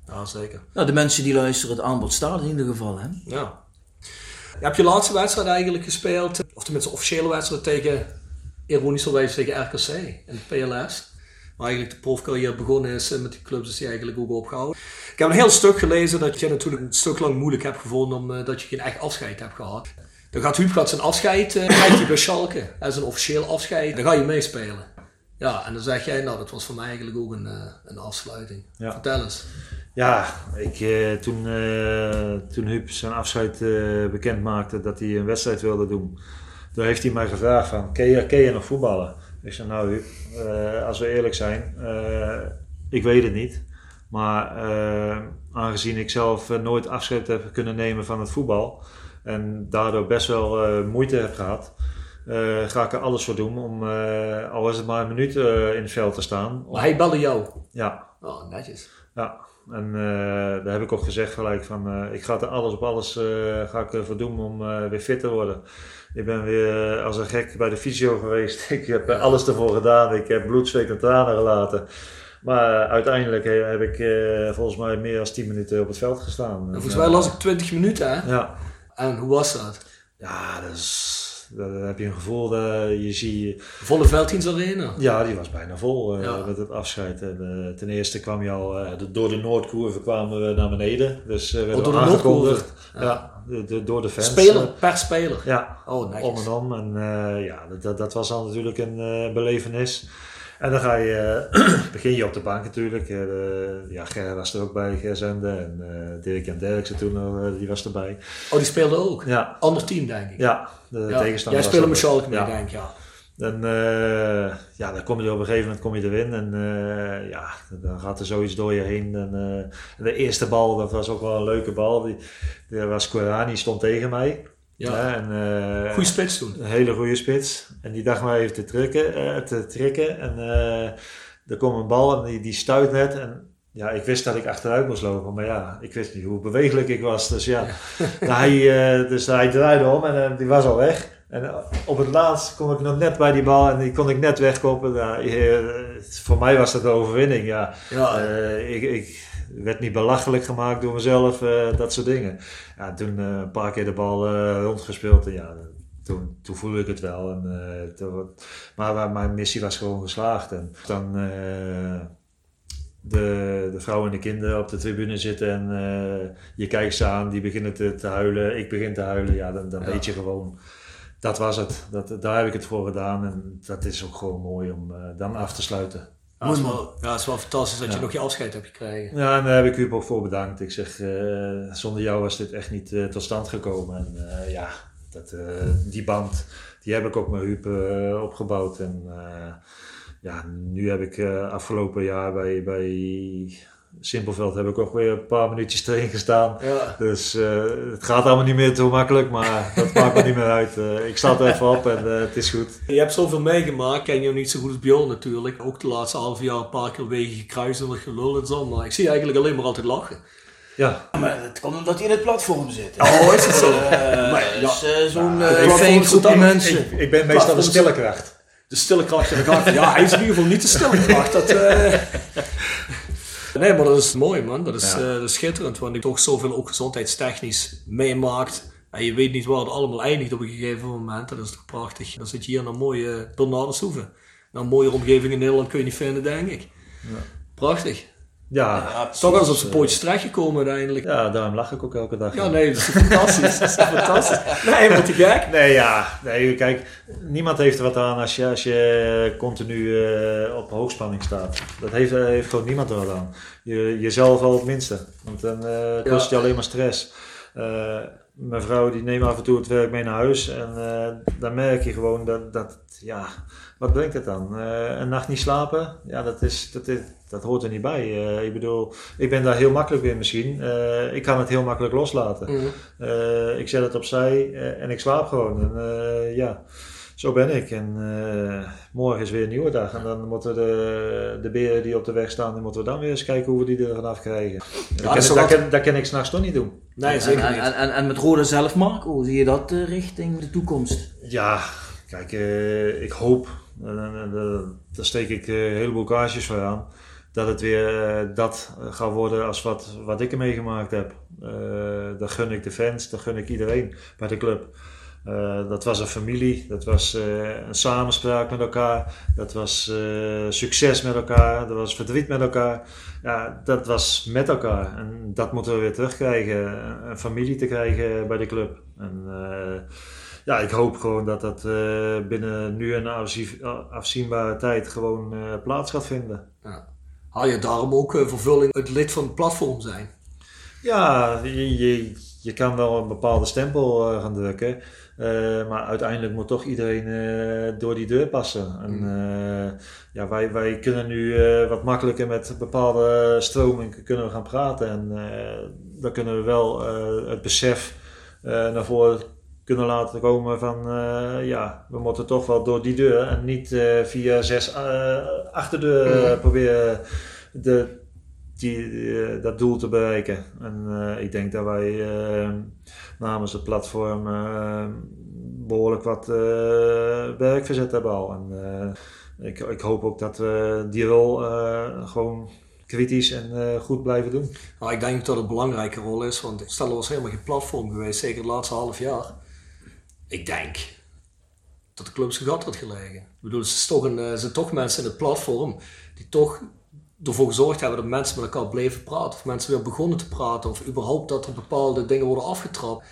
ja zeker. Nou, de mensen die luisteren, het aanbod staat in ieder geval, hè. Ja. Je hebt je laatste wedstrijd eigenlijk gespeeld, of tenminste officiële wedstrijd tegen, ironischerwijze tegen RKC in het PLS. Waar eigenlijk de profcarrière begonnen is eh, met die clubs is die eigenlijk ook opgehouden. Ik heb een heel stuk gelezen dat je natuurlijk een stuk lang moeilijk hebt gevonden omdat dat je geen echt afscheid hebt gehad. Dan gaat Huub gaat zijn afscheid, eh, krijgt hij bij Schalke. Dat is een officieel afscheid. Dan ga je meespelen. Ja, en dan zeg jij, nou dat was voor mij eigenlijk ook een, eh, een afsluiting. Ja. Vertel eens. Ja, ik, eh, toen, eh, toen Huub zijn afscheid eh, bekend maakte dat hij een wedstrijd wilde doen, toen heeft hij mij gevraagd van, ken je, ken je nog voetballen? Ik zei, nou Huub, eh, als we eerlijk zijn, eh, ik weet het niet. Maar aangezien ik zelf nooit afscheid heb kunnen nemen van het voetbal en daardoor best wel eh, moeite heb gehad, eh, ga ik er alles voor doen om, al is het maar een minuut in het veld te staan. Maar hij belde jou. Ja, Oh, netjes. ja, en eh, daar heb ik ook gezegd gelijk van, eh, ik ga er alles op alles eh, ga ik ervoor doen om weer fit te worden. Ik ben weer als een gek bij de fysio geweest. Ik heb alles ervoor gedaan. Ik heb bloed, zweet en tranen gelaten. Maar uiteindelijk heb ik volgens mij meer dan 10 minuten op het veld gestaan. En En, volgens mij las ik 20 minuten, hè? Ja, En hoe was dat? ja dat is, dan heb je een gevoel, dat je ziet... Volle Velddienst Arena. Ja, die was bijna vol eh, Ja. met het afscheid. En, eh, ten eerste kwam je al, eh, de- door de Noordkurve kwamen we naar beneden. Dus eh werden Oh, door we de aangekondigd. Ja, de, de- door de fans. Speler, per speler. Ja, Oh, netjes. om en om. En ja, dat, dat was dan natuurlijk een belevenis. En dan ga je, eh, begin je op de bank natuurlijk. Eh, ja, Ger was er ook bij, Ger Zende. En eh Dirk Jan Derksen toen, die was erbij. Oh, die speelde ook. Ja, Ander team, denk ik. ja de Ja. tegenstander Jij speelde met. Schalke mee, Ja. denk ik, ja. En eh, ja, dan kom je op een gegeven moment kom je erin en ja, dan gaat er zoiets door je heen. En, de eerste bal, dat was ook wel een leuke bal. Die, die was Korani, stond tegen mij. Ja. En, eh, Goeie spits toen. Een hele goede spits. En die dacht maar even te, trekken, eh, te trekken. En eh, er kwam een bal en die, die stuit net. En ja, ik wist dat ik achteruit moest lopen. Maar ja, ik wist niet hoe bewegelijk ik was. Dus ja, hij, eh, dus hij draaide om en die was al weg. En op het laatst kom ik nog net bij die bal en die kon ik net wegkoppen. Eh, voor mij was dat de overwinning. Ja, Ja. ik, ik werd niet belachelijk gemaakt door mezelf, eh, dat soort dingen. Ja, toen eh, een paar keer de bal eh, rondgespeeld en ja, toen, toen voelde ik het wel. En, toen- maar, maar mijn missie was gewoon geslaagd. En dan, de, de vrouwen en de kinderen op de tribune zitten en je kijkt ze aan, die beginnen te, te huilen, ik begin te huilen, ja, dan, dan Ja. weet je gewoon, dat was het. Dat, daar heb ik het voor gedaan en dat is ook gewoon mooi om dan af te sluiten. Ja, het is wel, ja, het is wel fantastisch dat je nog je afscheid hebt gekregen. Ja, en daar heb ik u ook voor bedankt. Ik zeg, eh, zonder jou was dit echt niet eh, tot stand gekomen. En eh, ja, dat, die band, die heb ik ook met Huub opgebouwd. En ja, nu heb ik afgelopen jaar bij, bij Simpelveld heb ik ook weer een paar minuutjes erin gestaan. Ja. Dus eh, het gaat allemaal niet meer zo makkelijk, maar dat maakt me niet meer uit. Eh, ik sta er even op en eh, het is goed. Je hebt zoveel meegemaakt, ken je niet zo goed als Bjorn natuurlijk. Ook de laatste half jaar een paar keer wegen gekruist en wat gelul en zo. Maar ik zie eigenlijk alleen maar altijd lachen. Ja, Maar het komt omdat hij in het platform zit. Oh, is het zo? Eh, Maar, dus, Zo'n Ja, dan- mensen. ik, ik ben meestal de stille kracht. De stille kracht in de gang. Ja, hij is in ieder geval niet de stille kracht. Dat, eh. Nee, maar dat is mooi man. Dat is, Ja. eh, dat is schitterend. Want ik toch zoveel ook gezondheidstechnisch meemaakt. En je weet niet waar het allemaal eindigt op een gegeven moment. Dat is toch prachtig. Dan zit je hier in een mooie Bernardensoeven. Nou, een mooie omgeving in Nederland kun je niet vinden, denk ik. Prachtig. Ja, Ja, Toch als op zijn pootjes terechtgekomen uiteindelijk. ja, daarom lach ik ook elke dag. Ja, nee, dat is fantastisch. Dat is fantastisch. Nee, wat te gek. Nee, ja. Nee, kijk, niemand heeft er wat aan als je, als je continu eh, op hoogspanning staat. Dat heeft, eh, heeft gewoon niemand er wat aan. Je, jezelf al het minste. Want dan eh, kost je alleen maar stress. Mijn vrouw die neemt af en toe het werk mee naar huis. En dan merk je gewoon dat, dat ja, wat brengt het dan? Een nacht niet slapen? Ja, dat, is, dat, is, dat hoort er niet bij. Eh, ik bedoel, ik ben daar heel makkelijk in misschien. Eh, ik kan het heel makkelijk loslaten. Mhm. Eh, ik zet het opzij eh, en ik slaap gewoon. En eh, ja, zo ben ik. En eh, morgen is weer een nieuwe dag. En dan moeten de, de beren die op de weg staan, die moeten we dan weer eens kijken hoe we die er vanaf krijgen. dat, dat kan, ik- wel dat, wat- kan, dat kan ik s'nachts toch niet doen. Nee, En, zeker en, niet. en, en, en met Roda zelf, Marco, hoe zie je dat eh, richting de toekomst? Ja, kijk, eh, ik hoop, daar steek ik eh, een heleboel kaarsjes voor aan, dat het weer eh, dat gaat worden als wat, wat ik er meegemaakt heb. Eh dat gun ik de fans, dat gun ik iedereen bij de club. Eh, dat was een familie, dat was een samenspraak met elkaar, dat was succes met elkaar, dat was verdriet met elkaar. Ja, dat was met elkaar en dat moeten we weer terugkrijgen, een- familie te krijgen bij de club. En, ja, ik hoop gewoon dat dat binnen nu een afzie- afzienbare tijd gewoon plaats gaat vinden. Haal je daarom ook eh, vervulling het lid van het platform zijn? Ja, je, je, je kan wel een bepaalde stempel eh, gaan drukken. eh, maar uiteindelijk moet toch iedereen door die deur passen. En, eh, ja, wij, wij kunnen nu wat makkelijker met bepaalde stromingen kunnen we gaan praten. En dan kunnen we wel het besef naar voren kunnen laten komen van eh, ja, we moeten toch wel door die deur en niet eh, via zes eh, achterdeuren Mhm. proberen de, die, dat doel te bereiken. En ik denk dat wij namens het platform eh, behoorlijk wat werk verzet hebben al. En, ik, ik hoop ook dat we die rol gewoon kritisch en goed blijven doen. Nou, ik denk dat het een belangrijke rol is, want stel er was helemaal geen platform geweest, zeker het laatste half jaar. Ik denk dat de clubs gat had gelegen. Ik bedoel, eh, er zijn toch mensen in het platform die toch ervoor gezorgd hebben dat mensen met elkaar bleven praten. Of mensen weer begonnen te praten. Of überhaupt dat er bepaalde dingen worden afgetrapt.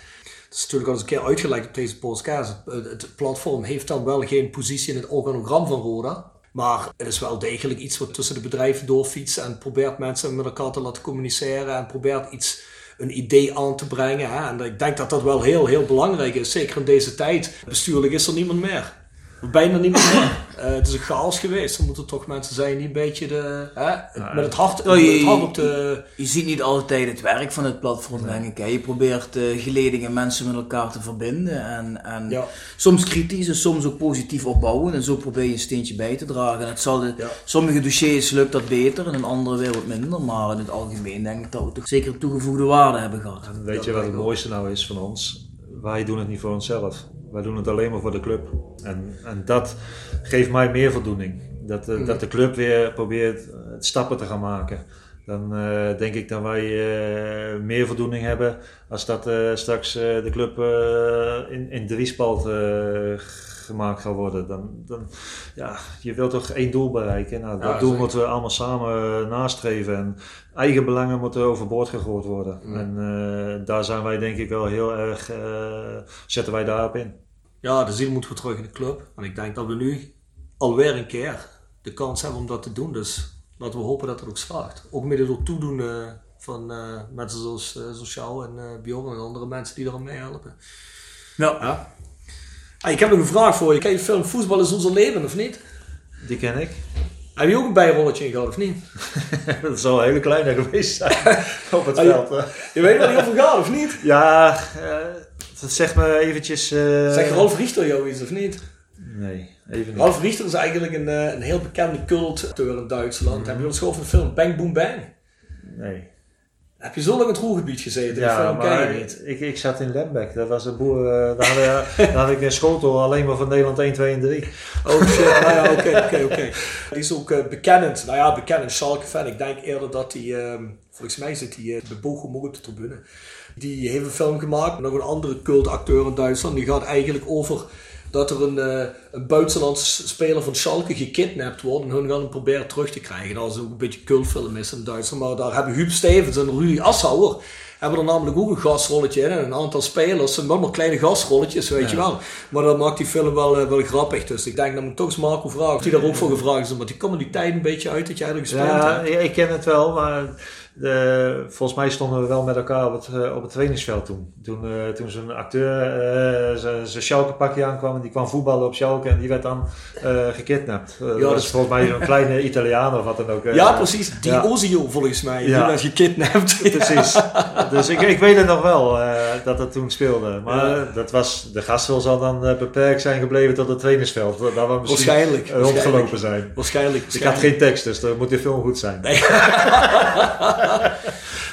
Het is natuurlijk al eens een keer uitgelegd op deze podcast. Het, het platform heeft dan wel geen positie in het organogram van Roda. Maar het is wel degelijk iets wat tussen de bedrijven doorfietst en probeert mensen met elkaar te laten communiceren en probeert iets, een idee aan te brengen. Hè. En ik denk dat dat wel heel, heel belangrijk is, zeker in deze tijd. Bestuurlijk is er niemand meer. Bijna niemand meer. Eh, het is een chaos geweest. Er moeten toch mensen zijn die een beetje de, hè, met het hart, Oh, met je- het hart op de... Je ziet niet altijd het werk van het platform, denk ik. Hè. Je probeert eh geledingen mensen met elkaar te verbinden. En, en Ja. soms kritisch en soms ook positief opbouwen. En zo probeer je een steentje bij te dragen. En het zal de, Ja. sommige dossiers lukt dat beter en in andere weer wat minder. Maar in het algemeen denk ik dat we toch zeker een toegevoegde waarde hebben gehad. En weet je wat het mooiste nou is van ons? Wij doen het niet voor onszelf. Wij doen het alleen maar voor de club. En, en dat geeft mij meer voldoening. Dat, de- dat de club weer probeert eh, stappen te gaan maken. Dan eh, denk ik dat wij eh, meer voldoening hebben als dat eh, straks eh, de club eh, in, in driespalt eh gemaakt gaat worden. Dan, dan, ja, je wilt toch één doel bereiken. Nou, dat Ja, doel zeker. moeten we allemaal samen eh, nastreven. En eigen belangen moeten overboord gegooid worden. Ja. En eh, daar zijn wij denk ik wel heel erg, eh, zetten wij daarop in. Ja, de ziel moet weer terug in de club. En ik denk dat we nu alweer een keer de kans hebben om dat te doen. Dus laten we hopen dat het ook slaagt. Ook mede door toedoen eh, van eh, mensen zoals, eh, zoals jou en eh Bjorn en andere mensen die eraan meehelpen. Ja. Ja. Ah, ik heb nog een vraag voor je. Ken je film Voetbal is onze leven of niet? Die ken ik. Heb je ook een bijrolletje in gehad of niet? dat zal een hele kleine geweest zijn op het Ah, je- veld. Je weet waar die over gaat of niet? Ja, eh, dat zegt me eventjes... eh, Zeg Ralf Richter jou iets of niet? Nee, even niet. Ralf Richter is eigenlijk een, eh, een heel bekende cultacteur in Duitsland. Heb je eens gehoord van de film Bang Boom Bang? Nee. Heb je zo lang in het roergebied gezeten? Ja, film maar niet. ik, ik zat in Lembeck. Dat was een boer... eh, daar, had, ik- daar had ik een schotel alleen maar van Nederland 1, 2 en 3. Oh shit, nou ja, oké, oké, oké. Die is ook bekend, nou ja, bekend Schalke fan. Ik denk eerder dat hij, ehm, volgens mij zit hij eh, bij Bochum ook op de tribune. Die heeft een film gemaakt, nog een andere cultacteur in Duitsland. Die gaat eigenlijk over dat er een, eh, een buitenlandse speler van Schalke gekidnapt wordt. En hun gaan hem proberen terug te krijgen. Dat is ook een beetje een cultfilm is in Duitsland. Maar daar hebben Huub Stevens en Rudy Assauer hebben er namelijk ook een gastrolletje in. En een aantal spelers Het zijn allemaal kleine gastrolletjes, weet je wel. Maar dat maakt die film wel, eh, wel grappig. Dus ik denk dat ik toch eens Marco vragen of die daar ook voor gevraagd is. Want die komen die tijd een beetje uit dat jij er gespeeld Ja, hebt. ja, ik ken het wel, maar de, volgens mij stonden we wel met elkaar op het, eh, op het trainingsveld toen. Toen, eh, toen zo'n acteur eh, zijn- Schalke pakje aankwam en die kwam voetballen op Schalke en die werd dan eh gekidnapt. Eh, dat dat was is- volgens mij zo'n kleine Italiaan of wat dan ook. eh. Ja, precies. Die ja. Ozio volgens mij. Ja. Die werd gekidnapt. Precies. Dus ik, ik weet het nog wel eh, dat dat toen speelde. Maar Ja. dat was, de gastveld zal dan eh, beperkt zijn gebleven tot het trainingsveld. Daar we misschien Waarschijnlijk. eh, rondgelopen zijn. Waarschijnlijk. Ik had geen tekst, dus dan moet de film goed zijn.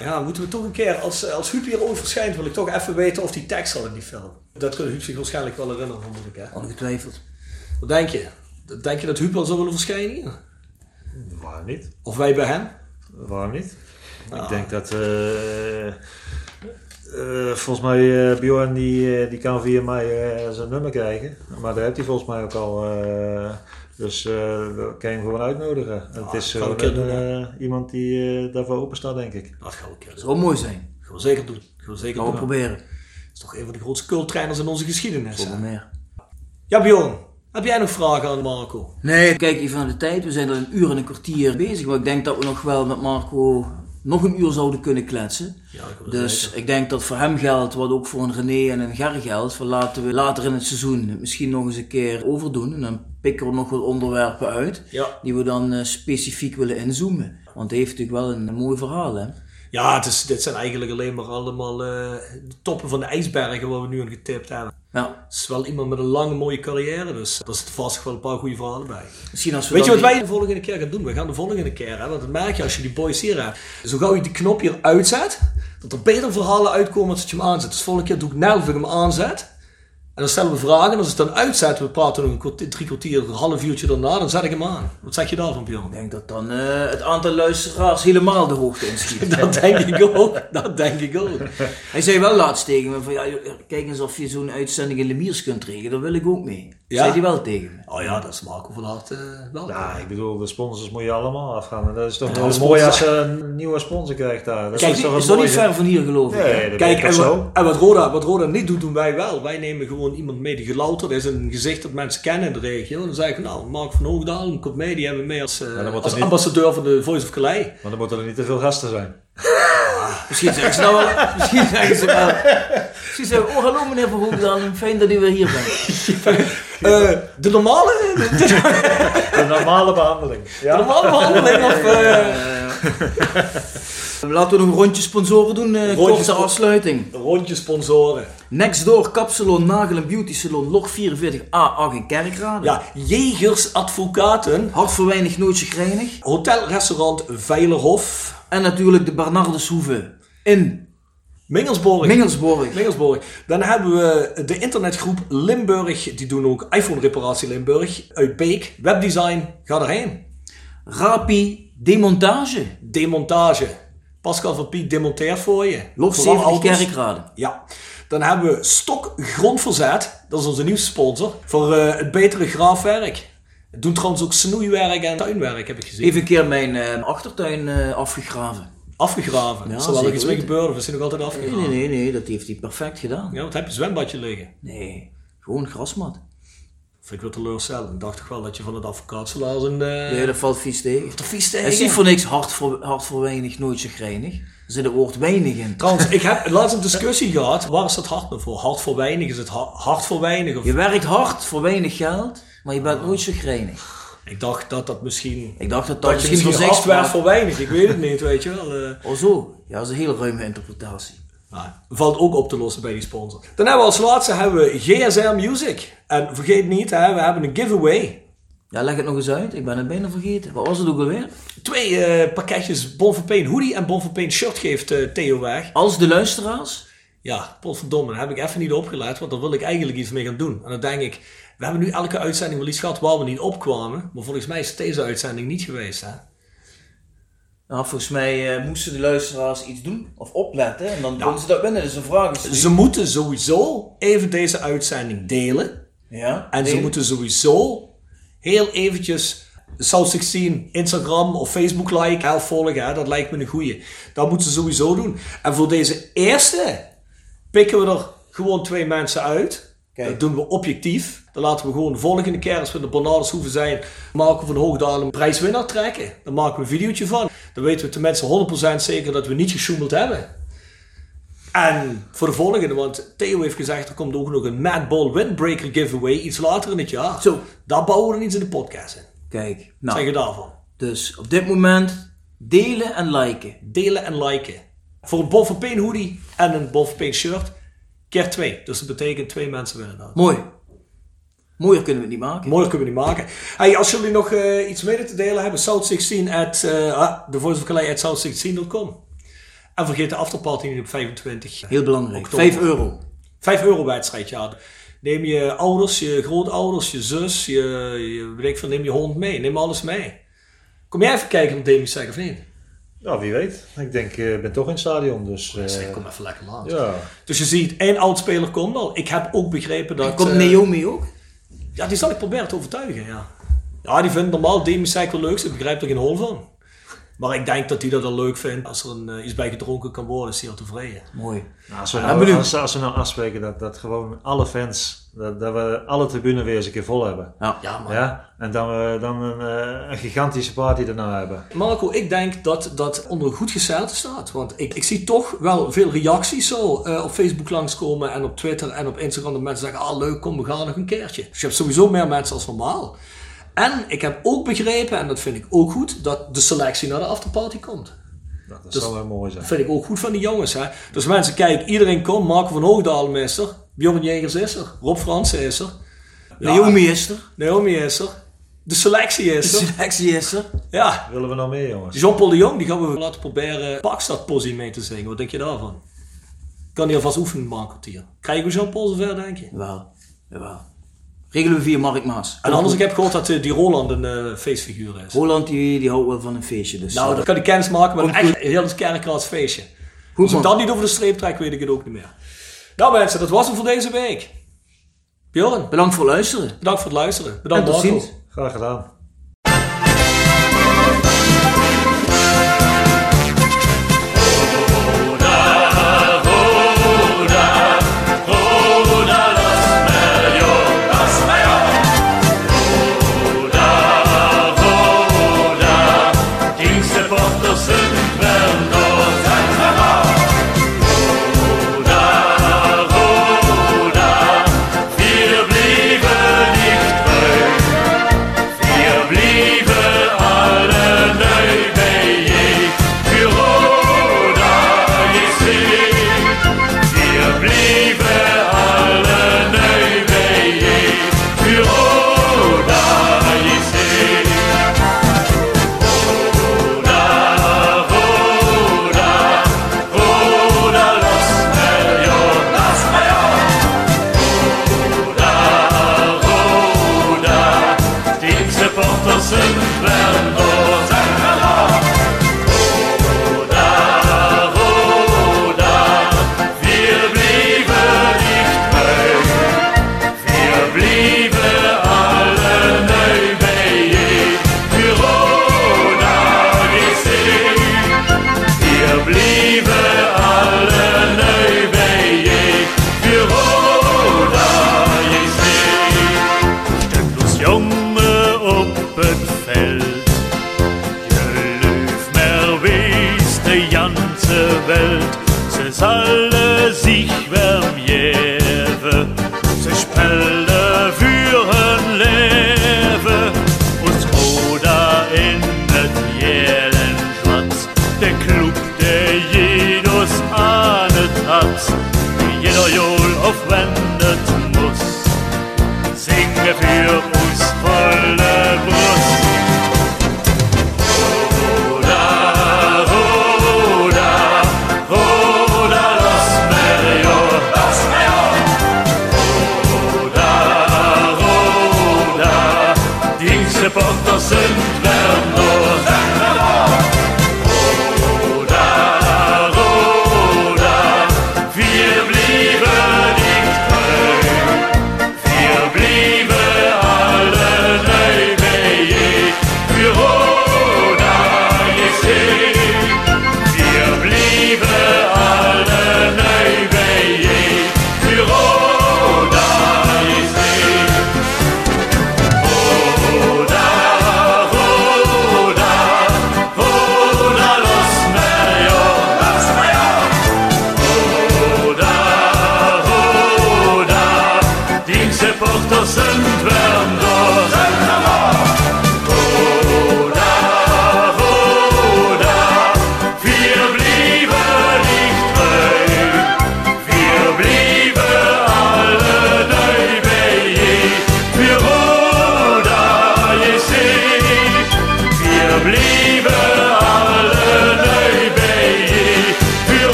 Ja, moeten we toch een keer, als, als Huub hier ooit verschijnt, wil ik toch even weten of die tekst al in die film. Dat kan Huub zich waarschijnlijk wel herinneren, ik. Hè? Ongetwijfeld. Wat denk je? Denk je dat Huub wel zou willen verschijnen hier? Waarom niet? Of wij bij hem? Waarom niet? Ah. Ik denk dat... eh, eh, volgens mij, eh, Bjorn die, eh, die kan via mij eh, zijn nummer krijgen. Maar daar heeft hij volgens mij ook al. Eh, dus eh we kunnen hem gewoon uitnodigen. En het is gaan we gewoon een keer doen, eh, iemand die eh, daarvoor open staat, denk ik. Dat gaan we een keer Dat zou mooi zijn. Gaan we zeker doen. Gaan we zeker Gaan we doen. proberen. Dat is toch een van de grootste culttrainers in onze geschiedenis. Zonder hè? meer. Ja, Bjorn. Heb jij nog vragen aan Marco? Nee, kijk even naar de tijd. We zijn al een uur en een kwartier bezig. Maar ik denk dat we nog wel met Marco nog een uur zouden kunnen kletsen. Ja, dat Dus zeker. ik denk dat voor hem geldt, wat ook voor een René en een Ger geldt, van laten we later in het seizoen het misschien nog eens een keer overdoen. En dan pikken we nog wat onderwerpen uit, Ja. die we dan eh, specifiek willen inzoomen. Want hij heeft natuurlijk wel een, een mooi verhaal, hè? Ja, het is, dit zijn eigenlijk alleen maar allemaal eh, de toppen van de ijsbergen waar we nu aan getipt hebben. Ja, Het is wel iemand met een lange mooie carrière, dus er zitten vast wel een paar goede verhalen bij. misschien als we Weet je wat die- wij de volgende keer gaan doen? We gaan de volgende keer, hè, want dat merk je als je die boys hier hebt. Zo gauw je die knop hier uitzet, dat er beter verhalen uitkomen als dat je hem aanzet. Dus de volgende keer doe ik net of ik hem aanzet. En dan stellen we vragen. En als ik het dan uitzet, we praten nog een kwartier, drie kwartier, een half uurtje daarna, dan zet ik hem aan. Wat zeg je daarvan, Bjorn? Ik denk dat dan eh, het aantal luisteraars helemaal de hoogte inschiet. Dat denk ik ook. Dat denk ik ook. Hij zei wel laatst tegen me van, ja, kijk eens of je zo'n uitzending in Lemiers kunt regelen, daar wil ik ook mee. Ja? Zei hij wel tegen me. Oh ja, dat is Marco van Hart eh, wel. Ja, ik bedoel, de sponsors moet je allemaal afgaan. En dat is toch wel mooi als je een nieuwe sponsor krijgt daar. Dat Kijk, toch Is dat niet ver van hier geloof ik? Nee, hè? dat Kijk, en wat, Roda, wat Roda niet doet, doen wij wel. Wij nemen gewoon iemand mee die gelouterd is. Een gezicht dat mensen kennen in de regio. En dan zeggen we, nou, Mark van Hoogdaal, komt mee. Die hebben we mee als, eh, als niet- ambassadeur van de Voice of Calais. Maar dan moeten er niet te veel gasten zijn. Misschien zeggen ze nou wel, misschien zeggen ze wel, misschien zeggen oh hallo meneer Van Hoogdal, fijn dat u weer hier bent. Eh, de normale, de, De normale behandeling. Ja? normale behandeling of... eh, Laten we nog een rondje sponsoren doen, eh Rondje korte afsluiting. rondje sponsoren. Nextdoor Kapsalon Nagel en Beauty Salon Log 44A8 in Kerkrade. Ja, Jegers Advocaten. Hart voor weinig, nooit chagrijnig. Hotel, restaurant Veilerhof. En natuurlijk de Bernardus Hoeve in Mingelsborg. Mingelsborg. Mingelsborg. Dan hebben we de internetgroep Limburg. Die doen ook iPhone reparatie Limburg. Uit Beek. Webdesign. Ga erheen. Rapi Demontage. Demontage. Pascal van Piek demonteert voor je. Lof Vooral 70 auto's. kerkraden. Ja. Dan hebben we Stok Grondverzet. Dat is onze nieuwste sponsor. Voor eh, het betere graafwerk. Het doen trouwens ook snoeiwerk en tuinwerk, heb ik gezien. Even een keer mijn eh, achtertuin eh, afgegraven. Afgegraven. Ja, Zal wel iets mee gebeuren of is hij nog altijd Nee, afgegraven? nee, nee, nee, dat heeft hij perfect gedaan. Ja, wat heb je? Zwembadje liggen? Nee, gewoon grasmat. Vind ik wel teleurstellend. Ik dacht toch wel dat je van het advocaatsalaris een... eh Nee, dat valt vies tegen. te vies Het is niet voor niks hard voor, hard voor weinig, nooit chagrijnig. Er zit het woord weinig in. Trouwens, ik heb laatst een discussie gehad. Waar is dat hard nou voor? Hard voor weinig? Is het ha- hard voor weinig? Of... Je werkt hard voor weinig geld, maar je bent nooit chagrijnig. Ik dacht dat dat misschien... Ik dacht dat dat, misschien werkt werd. voor weinig. Ik weet het niet, weet je wel. eh. Oh zo, ja, dat is een hele ruime interpretatie. Nou, valt ook op te lossen bij die sponsor. Dan hebben we als laatste hebben we GSR Music. En vergeet niet, hè, we hebben een giveaway. Ja, leg het nog eens uit. Ik ben het bijna vergeten. Wat was het ook alweer? Twee eh, pakketjes Bon Pain hoodie en Bon Pain shirt geeft eh, Theo weg. Als de luisteraars. Ja, potverdomme, daar heb ik even niet opgelet, want daar wil ik eigenlijk iets mee gaan doen. En dan denk ik, we hebben nu elke uitzending wel iets gehad waar we niet opkwamen. Maar volgens mij is het deze uitzending niet geweest, hè? Nou, volgens mij eh, moesten de luisteraars iets doen of opletten. En dan konden ze dat winnen. Dus een vraag is. Ze moeten sowieso even deze uitzending delen. Ja, En ze moeten sowieso heel eventjes South 16 Instagram of Facebook like of volgen. Hè, dat lijkt me een goeie. Dat moeten ze sowieso doen. En voor deze eerste pikken we er gewoon twee mensen uit. Kijk. Dat doen we objectief. Dan laten we gewoon de volgende keer als we de Bernardus hoeven zijn, maken we van Hoogdalen een prijswinnaar trekken. Dan maken we een videootje van. Dan weten we tenminste 100% zeker dat we niet gesjoemeld hebben. En voor de volgende, want Theo heeft gezegd er komt ook nog een Mad Ball Windbreaker giveaway iets later in het jaar. Zo. Daar bouwen we iets in de podcast in. Kijk, nou, zeg je daarvan? dus op dit moment delen en liken. Delen en liken. Voor een van Pain hoodie en een van Pain shirt, keer twee. Dus dat betekent twee mensen winnen dat. Mooi. Mooier kunnen we het niet maken. Mooier kunnen we niet maken. Hey, als jullie nog eh, iets mede te delen hebben, south16 at, uh, at south16.com. En vergeet de afterparty niet op 25. Heel belangrijk. Oktober. 5 euro. 5 euro wedstrijd, ja. Neem je ouders, je grootouders, je zus, je, je weet ik veel, neem je hond mee. Neem alles mee. Kom jij even kijken op Demi zeggen of niet? Ja, wie weet. Ik denk, eh, ik ben toch in het stadion, dus... eh, Zeg, kom even lekker langs. ja, Dus je ziet, één oud-speler komt al. Ik heb ook begrepen dat... Komt eh, Naomi ook? Ja, die zal ik proberen te overtuigen, ja. Ja, die vindt normaal Demi wel leuk. Ze begrijpt er geen hol van. Maar ik denk dat hij dat wel leuk vindt. Als er een, eh, iets bij gedronken kan worden, is hij al tevreden. Mooi. Nou, als, we nou, benieuwd. als, als we nou afspreken dat, dat gewoon alle fans, dat, dat we alle tribune weer eens een keer vol hebben. Ja. Ja, man. Ja? En dan we dan een, eh, een gigantische party daarna hebben. Marco, ik denk dat dat onder een goed gezelte staat. Want ik, ik zie toch wel veel reacties zo eh, op Facebook langskomen en op Twitter en op Instagram. Dat mensen zeggen, ah leuk, kom, we gaan nog een keertje. Dus je hebt sowieso meer mensen als normaal. En ik heb ook begrepen, en dat vind ik ook goed, dat de selectie naar de afterparty komt. Nou, dat Dus- zou wel mooi zijn. Dat vind ik ook goed van die jongens. Hè? Dus mensen, kijk, iedereen komt. Marco van Hoogdalen is er. Bjorn Jegers is er. Rob Fransen is er. Ja, Naomi is er. Naomi is er. De selectie De is er. selectie is er. Ja. Willen we nog meer, jongens? Jean-Paul de Jong, die gaan we laten proberen Pakstad-posie mee te zingen. Wat denk je daarvan? Kan hij alvast oefenen, maar een kwartier. Krijgen we Jean-Paul zover, denk je? Jawel. Jawel. Regelen we via Mark Maas. En anders, ik heb gehoord dat eh, die Roland een eh, feestfiguur is. Roland die, die houdt wel van een feestje. Dus, Nou, eh, dan kan hij kennis maken met een Komt echt heel kerkraads feestje. goed Als ik dat niet over de streep trek, weet ik het ook niet meer. Nou mensen, dat was hem voor deze week. Bjorn, Bedankt voor het luisteren. bedankt voor het luisteren. En Bedankt tot Marco. ziens. Graag gedaan.